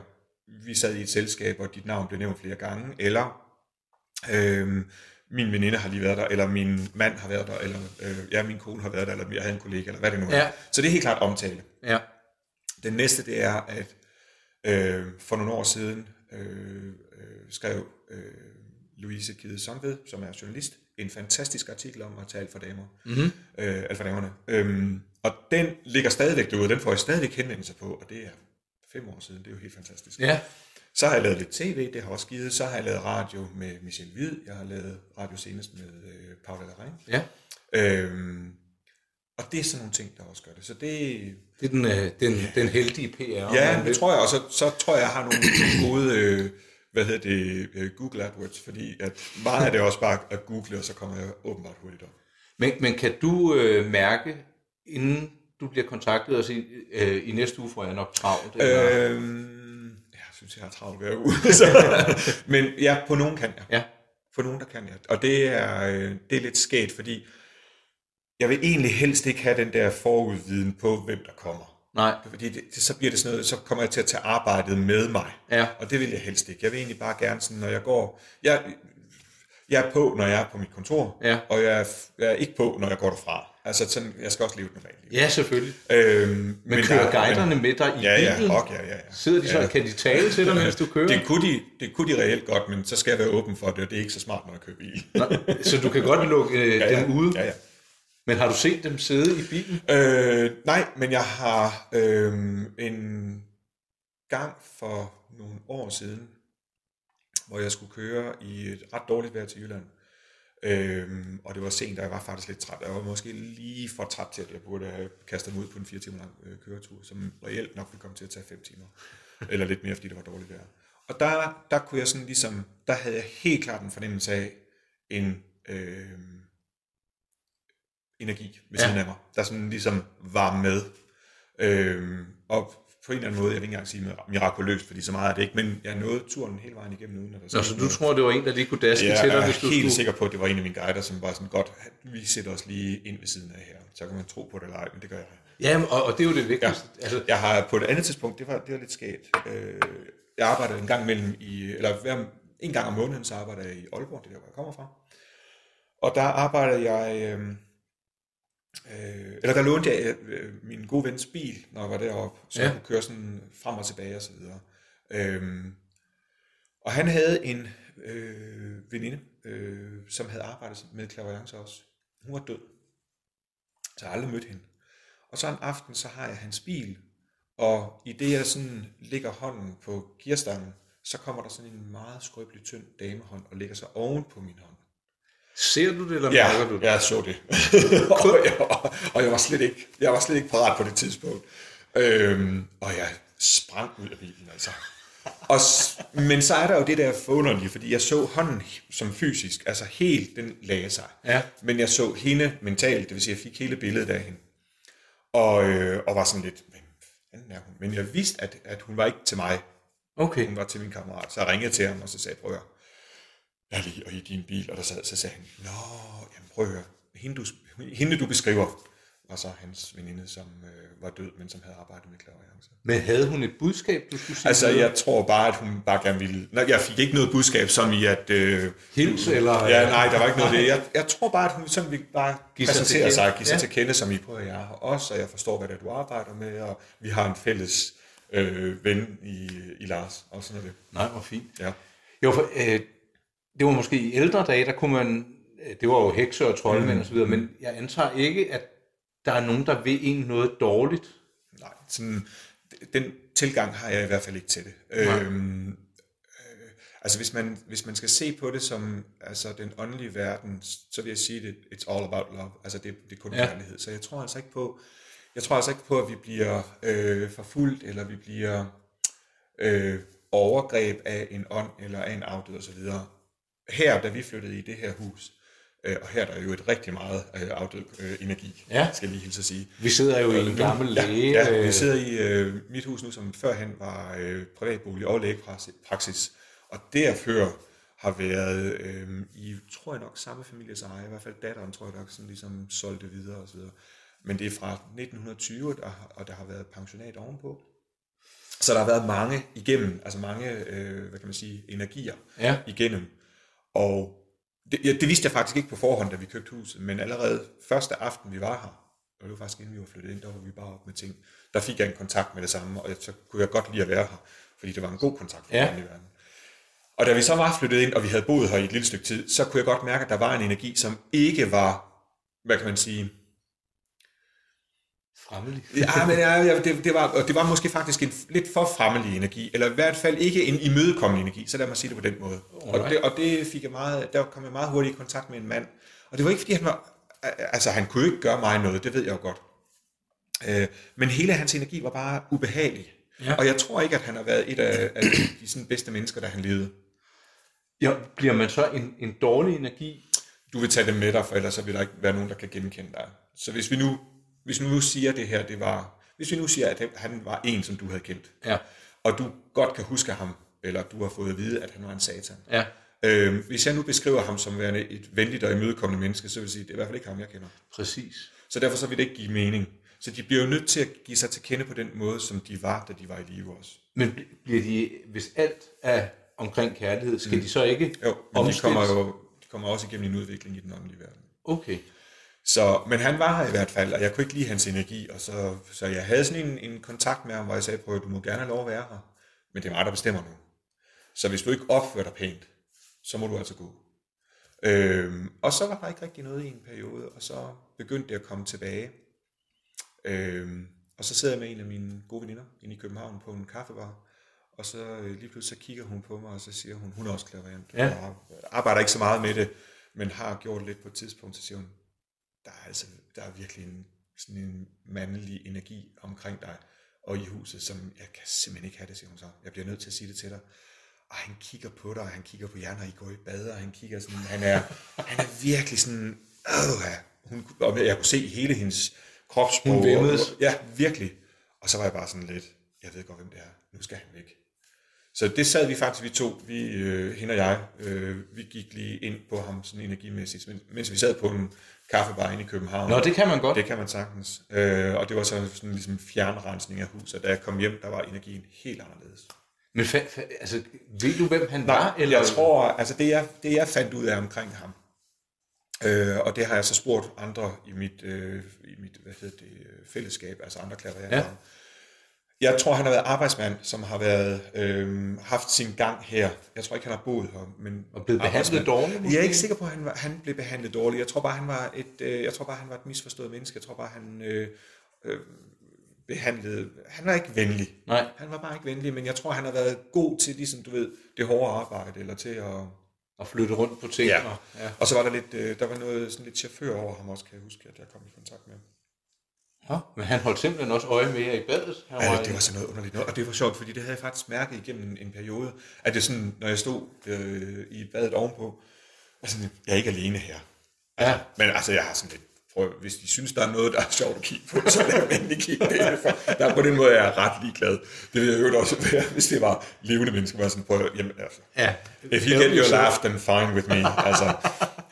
vi sad i et selskab, og dit navn blev nævnt flere gange, eller øhm, min veninde har lige været der, eller min mand har været der, eller øh, ja, min kone har været der, eller jeg havde en kollega, eller hvad det nu er. Ja. Så det er helt klart omtale. Ja. Den næste, det er, at øh, for nogle år siden øh, øh, skrev øh, Louise Kide Songved, som er journalist, en fantastisk artikel om at tage alfa damer. Mm-hmm. Øh, alfa damerne. Øhm, og den ligger stadigvæk derude, den får jeg stadigvæk henvendelse på, og det er fem år siden, det er jo helt fantastisk. Ja. Så har jeg lavet lidt tv, det har også givet. Så har jeg lavet radio med Michel Hvid. Jeg har lavet radio senest med øh, Paula Larraín. Ja. Øhm, og det er sådan nogle ting, der også gør det. Så det, Det er den, øh, den, den heldige PR. ja, det tror jeg. Og så, så tror jeg, jeg har nogle gode, øh, hvad hedder det, øh, Google AdWords, fordi at meget af det er også bare at google, og så kommer jeg åbenbart hurtigt op. Men, men kan du øh, mærke, inden du bliver kontaktet og sige, øh, i næste uge får jeg nok travlt? Eller? Øhm, jeg synes, jeg har travlt hver uge. så, men ja, på nogen kan jeg. Ja. På nogen, der kan jeg. Og det er, øh, det er lidt skægt, fordi jeg vil egentlig helst ikke have den der forudviden på, hvem der kommer. Nej. Fordi det, det, så bliver det sådan noget, så kommer jeg til at tage arbejdet med mig. Ja. Og det vil jeg helst ikke. Jeg vil egentlig bare gerne sådan, når jeg går... Jeg, jeg er på, når jeg er på mit kontor, Ja. og jeg er, jeg er ikke på, når jeg går derfra. Altså, sådan, jeg skal også leve et normalt liv. Ja, selvfølgelig. Øhm, Men, men kører der- guiderne med dig i Ja, ja, bilen? ok, ja, ja, ja. Sidder de så, Ja. kan de tale til dig, mens du kører? Det kunne, de, det kunne de reelt godt, men så skal jeg være åben for det, og det er ikke så smart, når jeg kører bil. Nå, så du kan godt lukke øh, ja, ja. dem ude? Ja, ja. Men har du set dem sidde i bilen? Øh, nej, men jeg har øh, en gang for nogle år siden, hvor jeg skulle køre i et ret dårligt vejr til Jylland. Øhm, og det var sent, og jeg var faktisk lidt træt. Jeg var måske lige for træt til, at jeg burde have kastet mig ud på en fire timer lang øh, køretur, som reelt nok ville komme til at tage fem timer. Eller lidt mere, fordi det var dårligt vejr. Og der, der kunne jeg sådan ligesom, der havde jeg helt klart en fornemmelse af en øh, energi ved Ja. siden af mig, der sådan ligesom var med. Øhm, og på en eller anden måde, jeg vil ikke engang sige mirakuløst, fordi så meget er det ikke, men jeg nåede turen hele vejen igennem, uden at der Nå, så du noget. tror, det var en, der lige kunne daske Jeg til dig, er hvis du helt skulle... sikker på, at det var en af mine guider, som var sådan godt, vi sætter os lige ind ved siden af her. Så kan man tro på det eller ej, men det gør jeg. Ja, og, og det er jo det vigtigste. Ja. Altså, Jeg har på et andet tidspunkt, det var, det var lidt skægt. Øh, jeg arbejder en gang mellem i, eller hver, en gang om måneden, så arbejder jeg i Aalborg, det er der, hvor jeg kommer fra. Og der arbejder jeg, øh, øh, eller der lånte jeg øh, min gode vens bil, når jeg var deroppe, så Ja. jeg kunne køre sådan frem og tilbage og så videre. Øh, og han havde en øh, veninde, øh, som havde arbejdet med klaverance også. Hun var død. Så jeg har aldrig mødt hende. Og så en aften, så har jeg hans bil, og i det jeg sådan lægger hånden på gearstangen, så kommer der sådan en meget skrøbelig, tynd damehånd og lægger sig oven på min hånd. Ser du det, eller Ja, mærker du det? jeg så det. og, jeg, og jeg var slet ikke, jeg var slet ikke parat på det tidspunkt. Øhm, og jeg sprang ud af bilen, altså. Og, men så er der jo det der forunderlige, fordi jeg så hånden som fysisk, altså helt, den lagde sig. Ja. Men jeg så hende mentalt, det vil sige, jeg fik hele billedet af hende. Og, øh, og var sådan lidt, men fanden er hun? Men jeg vidste, at, at hun var ikke til mig. Okay. Hun var til min kammerat. Så jeg ringede til ham, og så sagde prøv at jeg lige og i din bil. Og der sad, så sagde han, nå, jamen prøv at høre, hende du, hende du beskriver, var så hans veninde, som øh, var død, men som havde arbejdet med klaverance. Men havde hun et budskab, du skulle sige? Altså, jeg tror bare, at hun bare gerne ville... Nej, jeg fik ikke noget budskab, som i at... Øh, Hils, eller... Ja, nej, der var ikke noget af det. Jeg, jeg tror bare, at hun sådan ville bare Give sig præsentere kende. sig, give sig Ja. til kende, som I prøver, jeg her også, og jeg forstår, hvad det er, du arbejder med, og vi har en fælles øh, ven i, i Lars, og sådan det. Nej, hvor fint. Ja. Jo, for, øh, det var måske i ældre dage, der kunne man, øh, det var jo hekser og troldmænd mm. og så videre, men jeg antager ikke, at der er nogen, der vil en noget dårligt. Nej, sådan, den tilgang har jeg i hvert fald ikke til det. Nej. Øhm, øh, altså hvis man, hvis man skal se på det som altså den åndelige verden, så vil jeg sige, det it's all about love. Altså det, det er kun ja. kærlighed. Så jeg tror altså ikke på, jeg tror altså ikke på, at vi bliver øh, forfulgt, eller vi bliver øh, overgreb af en ånd, eller af en afdød osv. Her, da vi flyttede i det her hus, øh, og her der er jo et rigtig meget øh, afdød øh, energi, Ja. skal jeg lige hilse at sige. Vi sidder jo i en gammel læge. Ja, ja øh, vi sidder i øh, mit hus nu, som førhen var øh, privatbolig og lægepraksis. Og derfor har været øh, i, tror jeg nok, samme families eje. I hvert fald datteren, tror jeg nok, sådan ligesom solgte videre osv. Men det er fra 1920, der, har- og der har været pensionat ovenpå. Så der har været mange igennem, altså mange, øh, hvad kan man sige, energier Ja. igennem. Og det, ja, det vidste jeg faktisk ikke på forhånd, da vi købte huset, men allerede første aften, vi var her, og det var faktisk inden vi var flyttet ind, der var vi bare op med ting, der fik jeg en kontakt med det samme, og så kunne jeg godt lide at være her, fordi det var en god kontakt med Ja. den verden. Og da vi så var flyttet ind, og vi havde boet her i et lille stykke tid, så kunne jeg godt mærke, at der var en energi, som ikke var, hvad kan man sige, Fremmelig. Ja, men ja, det, det, var, og det var måske faktisk en lidt for fremmelig energi, eller i hvert fald ikke en imødekommende energi, så lad mig sige det på den måde. Og Alright. det, og det fik jeg meget, der kom jeg meget hurtigt i kontakt med en mand, og det var ikke fordi han var, altså han kunne ikke gøre mig noget, det ved jeg jo godt. Øh, men hele hans energi var bare ubehagelig. Ja. Og jeg tror ikke, at han har været et af, af de sådan bedste mennesker, der han levede. Ja, bliver man så en, en dårlig energi? Du vil tage dem med dig, for ellers så vil der ikke være nogen, der kan genkende dig. Så hvis vi nu, hvis vi nu siger det her, det var, hvis vi nu siger, at han var en, som du havde kendt, Ja. og du godt kan huske ham, eller du har fået at vide, at han var en satan. Ja, Øh, hvis jeg nu beskriver ham som værende et venligt og imødekommende menneske, så vil jeg sige, at det er i hvert fald ikke ham, jeg kender. præcis. Så derfor så vil det ikke give mening. Så de bliver jo nødt til at give sig til kende på den måde, som de var, da de var i live også. Men bliver de, hvis alt er omkring kærlighed, skal mm. de så ikke Jo, men de kommer jo de kommer også igennem en udvikling i den åndelige verden. Okay. Så, men han var her i hvert fald, og jeg kunne ikke lide hans energi, og så, så jeg havde sådan en, en kontakt med ham, hvor jeg sagde, prøv, du må gerne have lov at være her, men det er mig, der bestemmer nu. Så hvis du ikke opfører dig pænt, så må du altså gå. Øhm, og så var der ikke rigtig noget i en periode, og så begyndte det at komme tilbage. Øhm, og så sidder jeg med en af mine gode veninder inde i København på en kaffebar, og så øh, lige pludselig så kigger hun på mig, og så siger hun, hun er også klaverant, Ja. og arbejder ikke så meget med det, men har gjort lidt på et tidspunkt, så siger hun, der er altså der er virkelig en, sådan en mandlig energi omkring dig og i huset, som jeg kan simpelthen ikke have det, siger hun så. Jeg bliver nødt til at sige det til dig. Og han kigger på dig, og han kigger på jer, når I går i bad, og han kigger sådan, han er, han er virkelig sådan, åh, hun, og jeg kunne se hele hendes kropssprog. Hun væmmedes. og- Ja, virkelig. Og så var jeg bare sådan lidt, jeg ved godt, hvem det er. Nu skal han væk. Så det sad vi faktisk, vi to, vi, øh, hende og jeg, øh, vi gik lige ind på ham sådan energimæssigt, men- mens vi sad på en kaffebar inde i København. Nå, det kan man godt. Det kan man sagtens. Øh, og det var så sådan ligesom fjernrensning af huset. Da jeg kom hjem, der var energien helt anderledes. Men fa- fa- altså, ved du, hvem han var? Nej, jeg tror, altså det jeg, det jeg fandt ud af omkring ham, øh, og det har jeg så spurgt andre i mit, øh, i mit hvad hedder det, fællesskab, altså andre klaverjanter Ja. om. Jeg tror, han har været arbejdsmand, som har været, øh, haft sin gang her. Jeg tror ikke, han har boet her. Men Og blevet behandlet dårligt, måske? Jeg er ikke sikker på, at han, var, han blev behandlet dårligt. Jeg tror bare, han var et, øh, jeg tror bare, han var et misforstået menneske. Jeg tror bare, han øh, øh, behandlede... Han var ikke venlig. Nej. Han var bare ikke venlig, men jeg tror, han har været god til, ligesom du ved, det hårde arbejde, eller til at... Og flytte rundt på ting. Ja. Og, ja. Og så var der lidt, øh, der var noget sådan lidt chauffør over ham også, kan jeg huske, at jeg kom i kontakt med. Ja, men han holdt simpelthen også øje med jer i badet. Han Ja, det var sådan noget underligt noget, og det var sjovt, fordi det havde jeg faktisk mærket igennem en, periode, at det sådan, når jeg stod øh, i badet ovenpå, altså, jeg er ikke alene her. Ja. Men altså, jeg har sådan lidt, prøv, hvis de synes, der er noget, der er sjovt at kigge på, så lad dem endelig kigge det. For der er på den måde, jeg er ret ligeglad. Det ville jeg jo også være, hvis det var levende mennesker, var sådan, prøv, jamen, altså, Ja. If you get your laugh, then fine with me. Altså,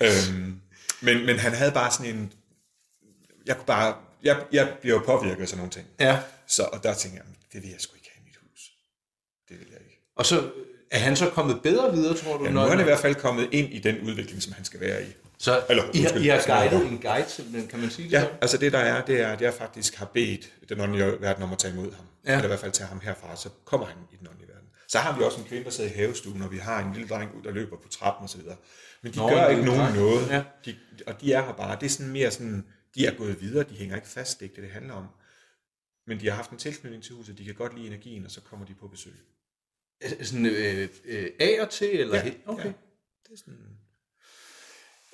øhm, men, men han havde bare sådan en... Jeg kunne bare... Jeg, jeg bliver jo påvirket af sådan nogle ting. Ja. Så, og der tænker jeg, det vil jeg sgu ikke have i mit hus. Det vil jeg ikke. Og så er han så kommet bedre videre, tror du? Ja, nu er han i hvert fald kommet ind i den udvikling, som han skal være i. Så Eller, I, har, I har guidet en guide simpelthen, kan man sige det Ja, sådan? altså det der er, det er, at jeg faktisk har bedt den åndelige verden om at tage imod ham. Ja. Eller i hvert fald tage ham herfra, så kommer han i den åndelige verden. Så har vi også en kvinde, der sidder i havestuen, og vi har en lille dreng, der løber på trappen osv. Men de Nå, gør ikke nogen dreng. noget. Ja. De, og de er her bare. Det er sådan mere sådan, de er gået videre, de hænger ikke fast, det er ikke det, det handler om. Men de har haft en tilknytning til huset, de kan godt lide energien, og så kommer de på besøg. Sådan øh, øh, af og til? Eller Ja, helt? Okay. ja. Det er sådan,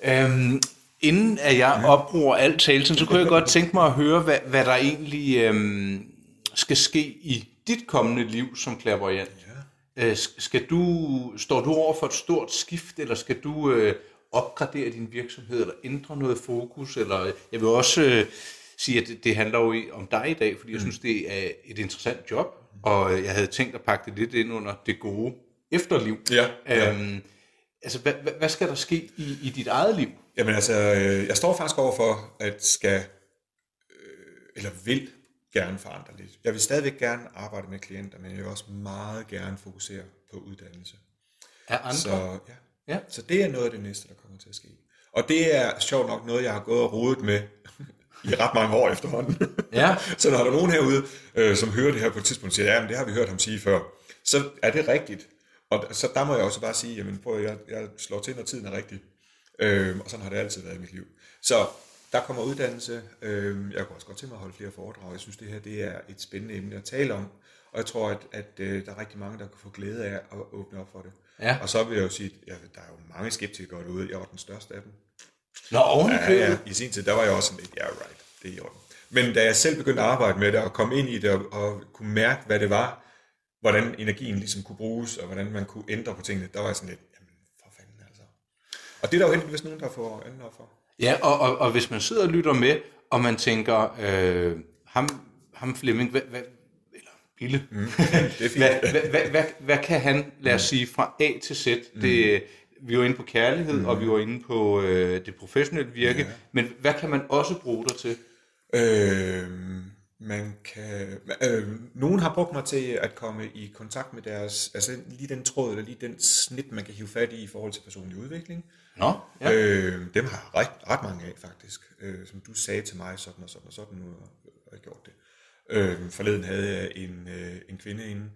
Øhm, inden at jeg opbruger alt taletiden, så kunne jeg godt tænke mig at høre, hvad, hvad der egentlig øhm, skal ske i dit kommende liv som clairvoyant. ja. Øh, skal du, står du over for et stort skift, eller skal du øh, opgradere din virksomhed, eller ændre noget fokus? Eller, jeg vil også øh, sige, at det, det handler jo om dig i dag, fordi jeg synes, det er et interessant job, og øh, jeg havde tænkt at pakke det lidt ind under det gode efterliv. Ja, ja. Øhm, altså, hvad, hvad, skal der ske i, i dit eget liv? Jamen altså, øh, jeg står faktisk over for, at skal, øh, eller vil gerne forandre lidt. Jeg vil stadigvæk gerne arbejde med klienter, men jeg vil også meget gerne fokusere på uddannelse. Er andre? Så, ja. Ja. så det er noget af det næste, der kommer til at ske. Og det er sjovt nok noget, jeg har gået og rodet med i ret mange år efterhånden. Ja. så når der er nogen herude, øh, som hører det her på et tidspunkt, siger, ja, men det har vi hørt ham sige før, så er det rigtigt. Og så der må jeg også bare sige, jamen prøv, jeg, jeg slår til, når tiden er rigtig. Øh, og sådan har det altid været i mit liv. Så der kommer uddannelse. Øh, jeg kunne også godt tænke mig at holde flere foredrag. Jeg synes, det her det er et spændende emne at tale om. Og jeg tror, at, at øh, der er rigtig mange, der kan få glæde af at åbne op for det. Ja. Og så vil jeg jo sige, at ja, der er jo mange skeptikere derude. Jeg var den største af dem. Nå, oven Ja, ja, i sin tid, der var jeg også sådan lidt, ja, yeah, right, det er i orden. Men da jeg selv begyndte at arbejde med det, og komme ind i det, og, og kunne mærke, hvad det var, hvordan energien ligesom kunne bruges, og hvordan man kunne ændre på tingene, der var jeg sådan lidt, jamen, for fanden altså. Og det er der jo heldigvis nogen, der får op for. Ja, og, og, og hvis man sidder og lytter med, og man tænker, øh, ham, ham Flemming, hvad, hvad, Bille, mm. Det er fint. hvad, hvad, hvad, hvad, hvad kan han, lad os sige, fra A til Z? Det, vi var inde på kærlighed, mm. og vi var inde på øh, det professionelle virke, ja. men hvad kan man også bruge dig til? Øh, man kan... Øh, nogen har brugt mig til at komme i kontakt med deres... Altså lige den tråd, eller lige den snit, man kan hive fat i i forhold til personlig udvikling. Nå, Ja. Øh, dem har jeg ret, ret mange af, faktisk. Øh, som du sagde til mig, sådan og sådan og sådan, nu har jeg gjort det. Øh, forleden havde jeg en, øh, en kvinde inde,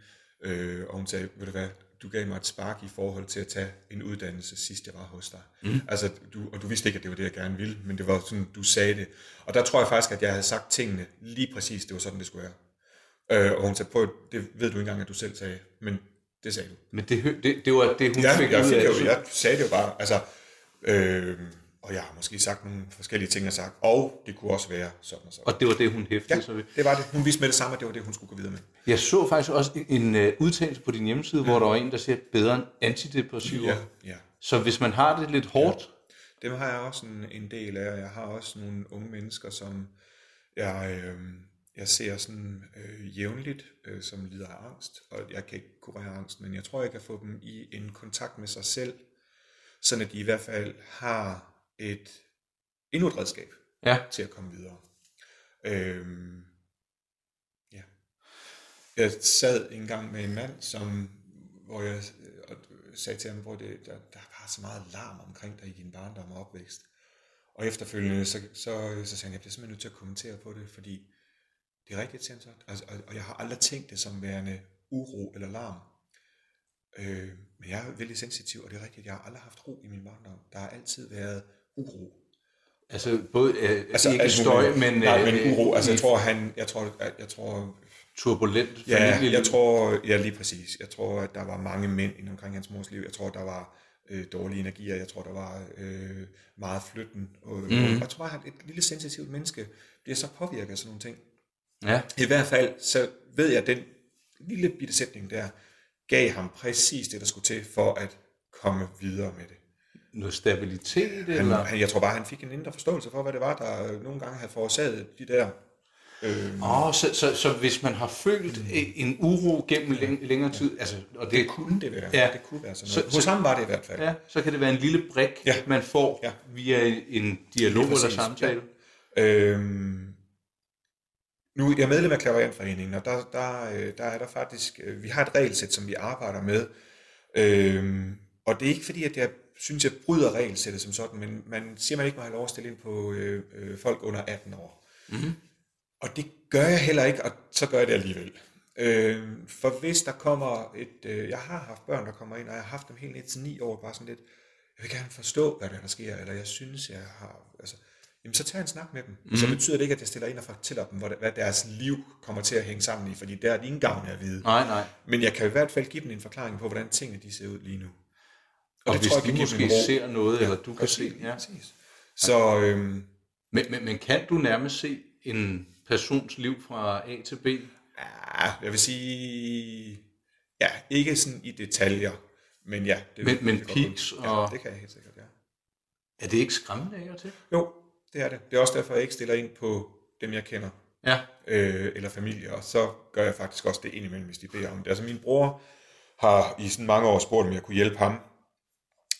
øh, og hun sagde, ved du hvad, du gav mig et spark i forhold til at tage en uddannelse sidst jeg var hos dig. Mm. Altså, du, og du vidste ikke, at det var det, jeg gerne ville, men det var sådan, du sagde det. Og der tror jeg faktisk, at jeg havde sagt tingene lige præcis, det var sådan, det skulle være. Øh, og hun sagde, prøv, det ved du ikke engang, at du selv sagde, men det sagde du. Men det, det, det var det, hun Ja, fik jeg, ud af det. jeg sagde det jo bare, altså, øh, og jeg har måske sagt nogle forskellige ting, jeg sagt, og det kunne også være sådan og sådan. Og det var det, hun hæftede Ja, sig ved. det var det. Hun vidste med det samme, at det var det, hun skulle gå videre med. Jeg så faktisk også en uh, udtalelse på din hjemmeside, hvor der var en, der siger, bedre end antidepressiver. Ja, ja. Så hvis man har det lidt hårdt, Dem har jeg også en, en del af, jeg har også nogle unge mennesker, som jeg, øh, jeg ser sådan øh, jævnligt, øh, som lider af angst, og jeg kan ikke kurere angst, men jeg tror, jeg kan få dem i en kontakt med sig selv, sådan at de i hvert fald har et endnu et redskab ja, til at komme videre. Øhm, ja. Jeg sad en gang med en mand, som, hvor jeg øh, og sagde til ham, hvor det, der, der var så meget larm omkring dig i din barndom og opvækst. Og efterfølgende, så, så, så sagde han, jeg bliver simpelthen nødt til at kommentere på det, fordi det er rigtigt, siger han så. Altså, og, og jeg har aldrig tænkt det som værende uro eller larm. Øh, men jeg er vældig sensitiv, og det er rigtigt, jeg har aldrig haft ro i min barndom. Der har altid været uro. altså både, uh, altså, ikke altså, støj, men, nej, øh, men uro. Altså, jeg tror, han, jeg tror, jeg, jeg tror, turbulent ja, jeg tror, ja, lige præcis. Jeg tror, at der var mange mænd inden omkring hans mors liv. Jeg tror, der var øh, dårlige energier. Jeg tror, der var øh, meget flytten. Og, mm. og jeg tror bare, at et lille sensitivt menneske bliver så påvirket af sådan nogle ting. Ja, I hvert fald, så ved jeg, at den lille bitte sætning der, gav ham præcis det, der skulle til for at komme videre med det. Noget stabilitet, Han, eller? han, jeg tror bare, han fik en indre forståelse for, hvad det var, der øh, nogle gange havde forårsaget de der... Øh, Åh, så, så, så hvis man har følt Mm. en uro gennem læng- længere tid, altså, og det, det kunne det være. Ja. Ja. Det kunne være sådan noget. Så- Hos så- ham var det i hvert fald. ja, så kan det være en lille brik, Ja. man får Ja. via en dialog eller samtale. Øhm, nu jeg er medlem af Klaverantforeningen, og der, der, øh, der er der faktisk, øh, vi har et regelsæt, som vi arbejder med. Øhm, og det er ikke fordi, at jeg synes, jeg bryder regelsættet som sådan, men man siger, man ikke må have lov at stille ind på øh, øh, folk under 18 år. Mm-hmm. Og det gør jeg heller ikke, og så gør jeg det alligevel. Øh, for hvis der kommer et... Øh, jeg har haft børn, der kommer ind, og jeg har haft dem helt ned til 9 år, bare sådan lidt, jeg vil gerne forstå, hvad der, sker, eller jeg synes, jeg har... Altså, jamen så tag en snak med dem. Mm. Så betyder det ikke, at jeg stiller ind og fortæller dem, hvad, deres liv kommer til at hænge sammen i, fordi der er de ingen gavn af at vide. Nej, nej. Men jeg kan i hvert fald give dem en forklaring på, hvordan tingene de ser ud lige nu. Og, det hvis tror jeg de måske ro. ser noget, eller du kan se, ja. præcis. Så øhm, Men, men, men kan du nærmest se en persons liv fra A til B? ja, jeg vil sige, ja, ikke sådan i detaljer, men ja. Det, Men- men godt peaks og- Ja, det kan jeg helt sikkert, ja. Er det ikke skræmmende af og til? Jo, det er det. Det er også derfor, jeg ikke stiller ind på dem, jeg kender, Ja. øh, eller familie, og så gør jeg faktisk også det indimellem, hvis de beder om det. Altså min bror har i sådan mange år spurgt, om jeg kunne hjælpe ham,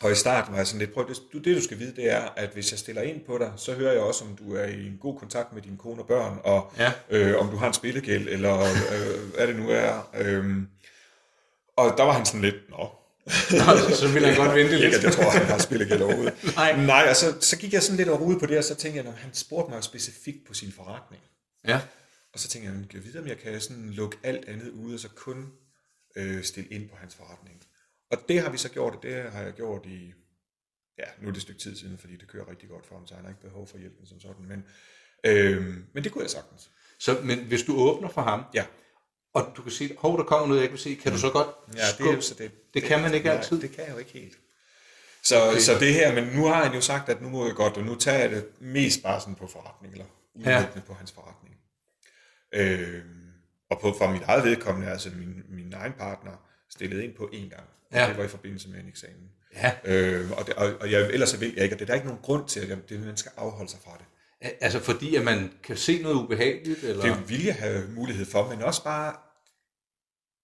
og i starten var jeg sådan lidt, prøv, det, du, det du skal vide, det er, at hvis jeg stiller ind på dig, så hører jeg også, om du er i en god kontakt med din kone og børn, og Ja. øh, om du har en spillegæld, eller øh, hvad det nu er. Øhm, og der var han sådan lidt, nå, Nå, så vil jeg godt vente lidt. ikke, at jeg tror, han har spillegæld overhovedet. Nej. Nej, og så, så gik jeg sådan lidt og rode på det, og så tænkte jeg, når han spurgte mig specifikt på sin forretning. Ja. Og så tænkte jeg, kan jeg vide, om jeg kan sådan lukke alt andet ude, og så kun øh, stille ind på hans forretning. Og det har vi så gjort, og det har jeg gjort i, ja, nu er det et stykke tid siden, fordi det kører rigtig godt for ham, så han har ikke behov for hjælpen som sådan. Men, øh, men det kunne jeg sagtens. Så, men hvis du åbner for ham, Ja, og du kan se, hov, der kommer noget, jeg kan se, kan du så godt ja det, er skubbe? jo så det, Det kan man ikke nej, altid. det kan jeg jo ikke helt. Så, okay. så det her, men nu har han jo sagt, at nu må jeg godt, og nu tager jeg det mest bare sådan på forretning, eller udelukkende ja. på hans forretning. Øh, og på, for mit eget vedkommende, altså min, min egen partner, stillede ind på én gang. Og Ja. Det var i forbindelse med en eksamen. Ja. Øh, og, det, og, og jeg, ellers vil jeg ikke, og det er der ikke nogen grund til, at jeg, det, man skal afholde sig fra det. Altså fordi, at man kan se noget ubehageligt, eller? Det vil jeg have mulighed for, men også bare,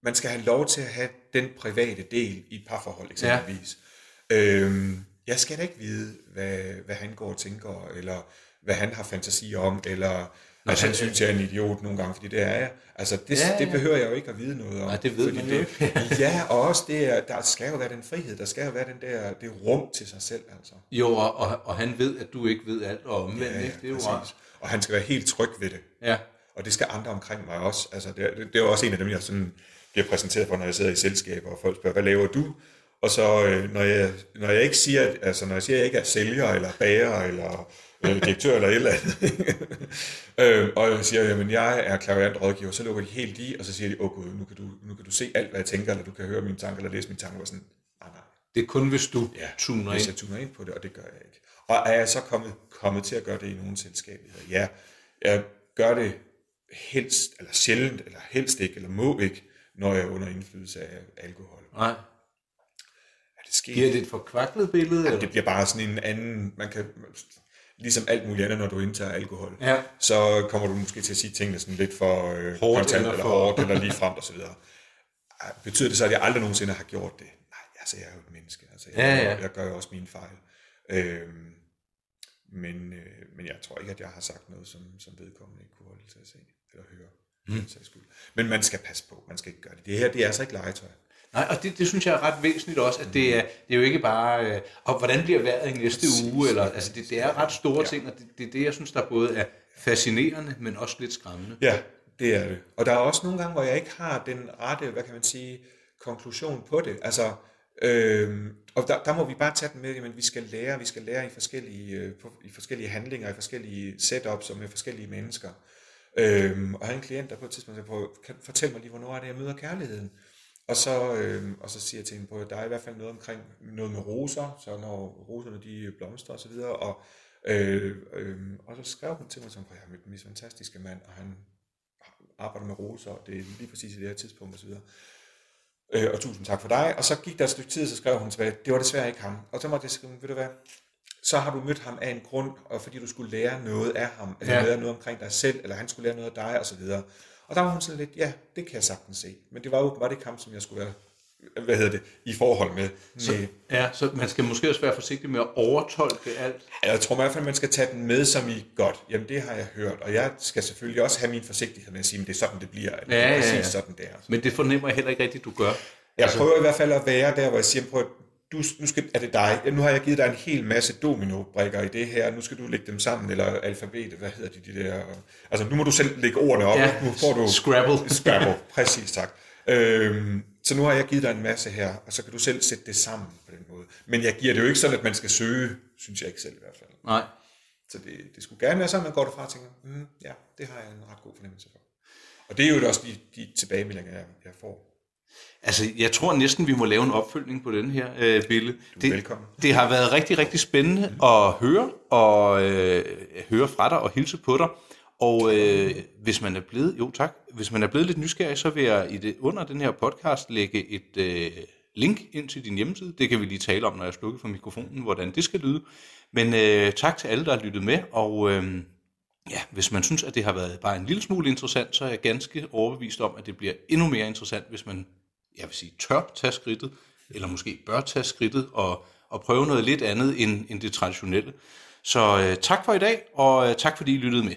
man skal have lov til at have den private del i et parforhold eksempelvis. Ja. Øhm, jeg skal da ikke vide, hvad, hvad han går og tænker, eller hvad han har fantasi om, eller Nå, at han synes, jeg er en idiot nogle gange, fordi det er jeg. Altså, det, ja, ja. det behøver jeg jo ikke at vide noget om. Nej, det ved man det, jo Ja, og også det, er, der skal jo være den frihed, der skal jo være den der, det rum til sig selv. Altså. Jo, og, og, og han ved, at du ikke ved alt, og omvendt, ja, ja, ikke? Det er jo rart. Og han skal være helt tryg ved det. Ja. Og det skal andre omkring mig også. Altså, det, det, det er jo også en af dem, jeg sådan bliver præsenteret for, når jeg sidder i selskaber, og folk spørger, hvad laver du? Og så, øh, når, jeg, når jeg ikke siger, altså når jeg siger, at jeg ikke er sælger, eller bager, eller øh, direktør, eller et eller andet, øh, og jeg siger, jamen jeg er klaverant rådgiver, så lukker de helt i, og så siger de, åh gud, nu kan, du, nu kan du se alt, hvad jeg tænker, eller du kan høre mine tanker, eller læse mine tanker, og sådan, nej, nej. Det er kun, hvis du ja, tuner hvis ind. jeg tuner ind på det, og det gør jeg ikke. Og er jeg så kommet, kommet til at gøre det i nogle selskaber? Ja, jeg gør det helst, eller sjældent, eller helst ikke, eller må ikke, når jeg er under indflydelse af alkohol. Nej. Er det sket? Giver det et forkvaklet billede? Ja, det bliver bare sådan en anden, man kan, ligesom alt muligt andet, når du indtager alkohol, ja. så kommer du måske til at sige tingene sådan lidt for øh, hårdt kontant, eller, eller hårdt, eller lige frem og så videre. Betyder det så, at jeg aldrig nogensinde har gjort det? Nej, altså jeg er jo et menneske, altså jeg, ja, ja. jeg gør jo også mine fejl. Øhm, men, øh, men jeg tror ikke, at jeg har sagt noget, som, som vedkommende ikke kunne holde til at se eller høre. Mm. Men man skal passe på, man skal ikke gøre det. Det her, det er altså ikke legetøj. Nej, og det, det synes jeg er ret væsentligt også, at det er, det er jo ikke bare, øh, og hvordan bliver vejret i næste uge, eller, altså det, det er ret store ja. ting, og det, det er det, jeg synes, der både er fascinerende, men også lidt skræmmende. Ja, det er det. Og der er også nogle gange, hvor jeg ikke har den rette, hvad kan man sige, konklusion på det. Altså, øh, og der, der må vi bare tage den med, at vi skal lære, vi skal lære i forskellige, øh, i forskellige handlinger, i forskellige setups og med forskellige mennesker. Øhm, og have en klient, der på et tidspunkt siger, kan fortælle mig lige, hvornår er det, jeg møder kærligheden? Og så, øh, og så siger jeg til hende, at der er i hvert fald noget omkring noget med roser, så når roserne de blomstrer osv., og, og, øh, øh, og så skrev hun til mig, som, jeg har mødt fantastiske mand, og han arbejder med roser, og det er lige præcis i det her tidspunkt osv., øh, og tusind tak for dig. Og så gik der et stykke tid, så skrev hun tilbage, det var desværre ikke ham. Og så måtte jeg skrive, ved du hvad, så har du mødt ham af en grund, og fordi du skulle lære noget af ham, eller ja. lære noget omkring dig selv, eller han skulle lære noget af dig, og så videre. Og der var hun sådan lidt, ja, det kan jeg sagtens se. Men det var jo var ikke ham, som jeg skulle være hvad hedder det, i forhold med. Så, ja, så man skal måske også være forsigtig med at overtolke alt. Jeg tror i hvert fald, man skal tage den med som i godt. Jamen det har jeg hørt, og jeg skal selvfølgelig også have min forsigtighed med at sige, at det er sådan, det bliver. Ja, det er præcis ja, ja. sådan, det er. Men det fornemmer jeg heller ikke rigtigt, du gør. Jeg altså... prøver i hvert fald at være der, hvor jeg siger, prøv, du, nu skal, er det dig. Nu har jeg givet dig en hel masse domino-brikker i det her. Nu skal du lægge dem sammen, eller alfabetet, hvad hedder de, de der... Altså, nu må du selv lægge ordene op. Ja, nu får du... Scrabble. Scrabble, præcis, tak. Øhm, så nu har jeg givet dig en masse her, og så kan du selv sætte det sammen på den måde. Men jeg giver det jo ikke sådan, at man skal søge, synes jeg ikke selv i hvert fald. Nej. Så det, det skulle gerne være sådan, at man går derfra og tænker, mm, ja, det har jeg en ret god fornemmelse for. Og det er jo også de, de tilbagemeldinger, jeg, jeg får. Altså, jeg tror næsten, vi må lave en opfølgning på den her, øh, Bille. Det, velkommen. Det har været rigtig, rigtig spændende at høre, og øh, høre fra dig og hilse på dig. Og øh, hvis man er blevet, jo tak, hvis man er blevet lidt nysgerrig, så vil jeg i det, under den her podcast lægge et øh, link ind til din hjemmeside. Det kan vi lige tale om, når jeg slukker for mikrofonen, hvordan det skal lyde. Men øh, tak til alle, der har lyttet med, og øh, ja, hvis man synes, at det har været bare en lille smule interessant, så er jeg ganske overbevist om, at det bliver endnu mere interessant, hvis man jeg vil sige, tør tage skridtet, eller måske bør tage skridtet og, og prøve noget lidt andet end, end det traditionelle. Så øh, tak for i dag, og øh, tak fordi I lyttede med.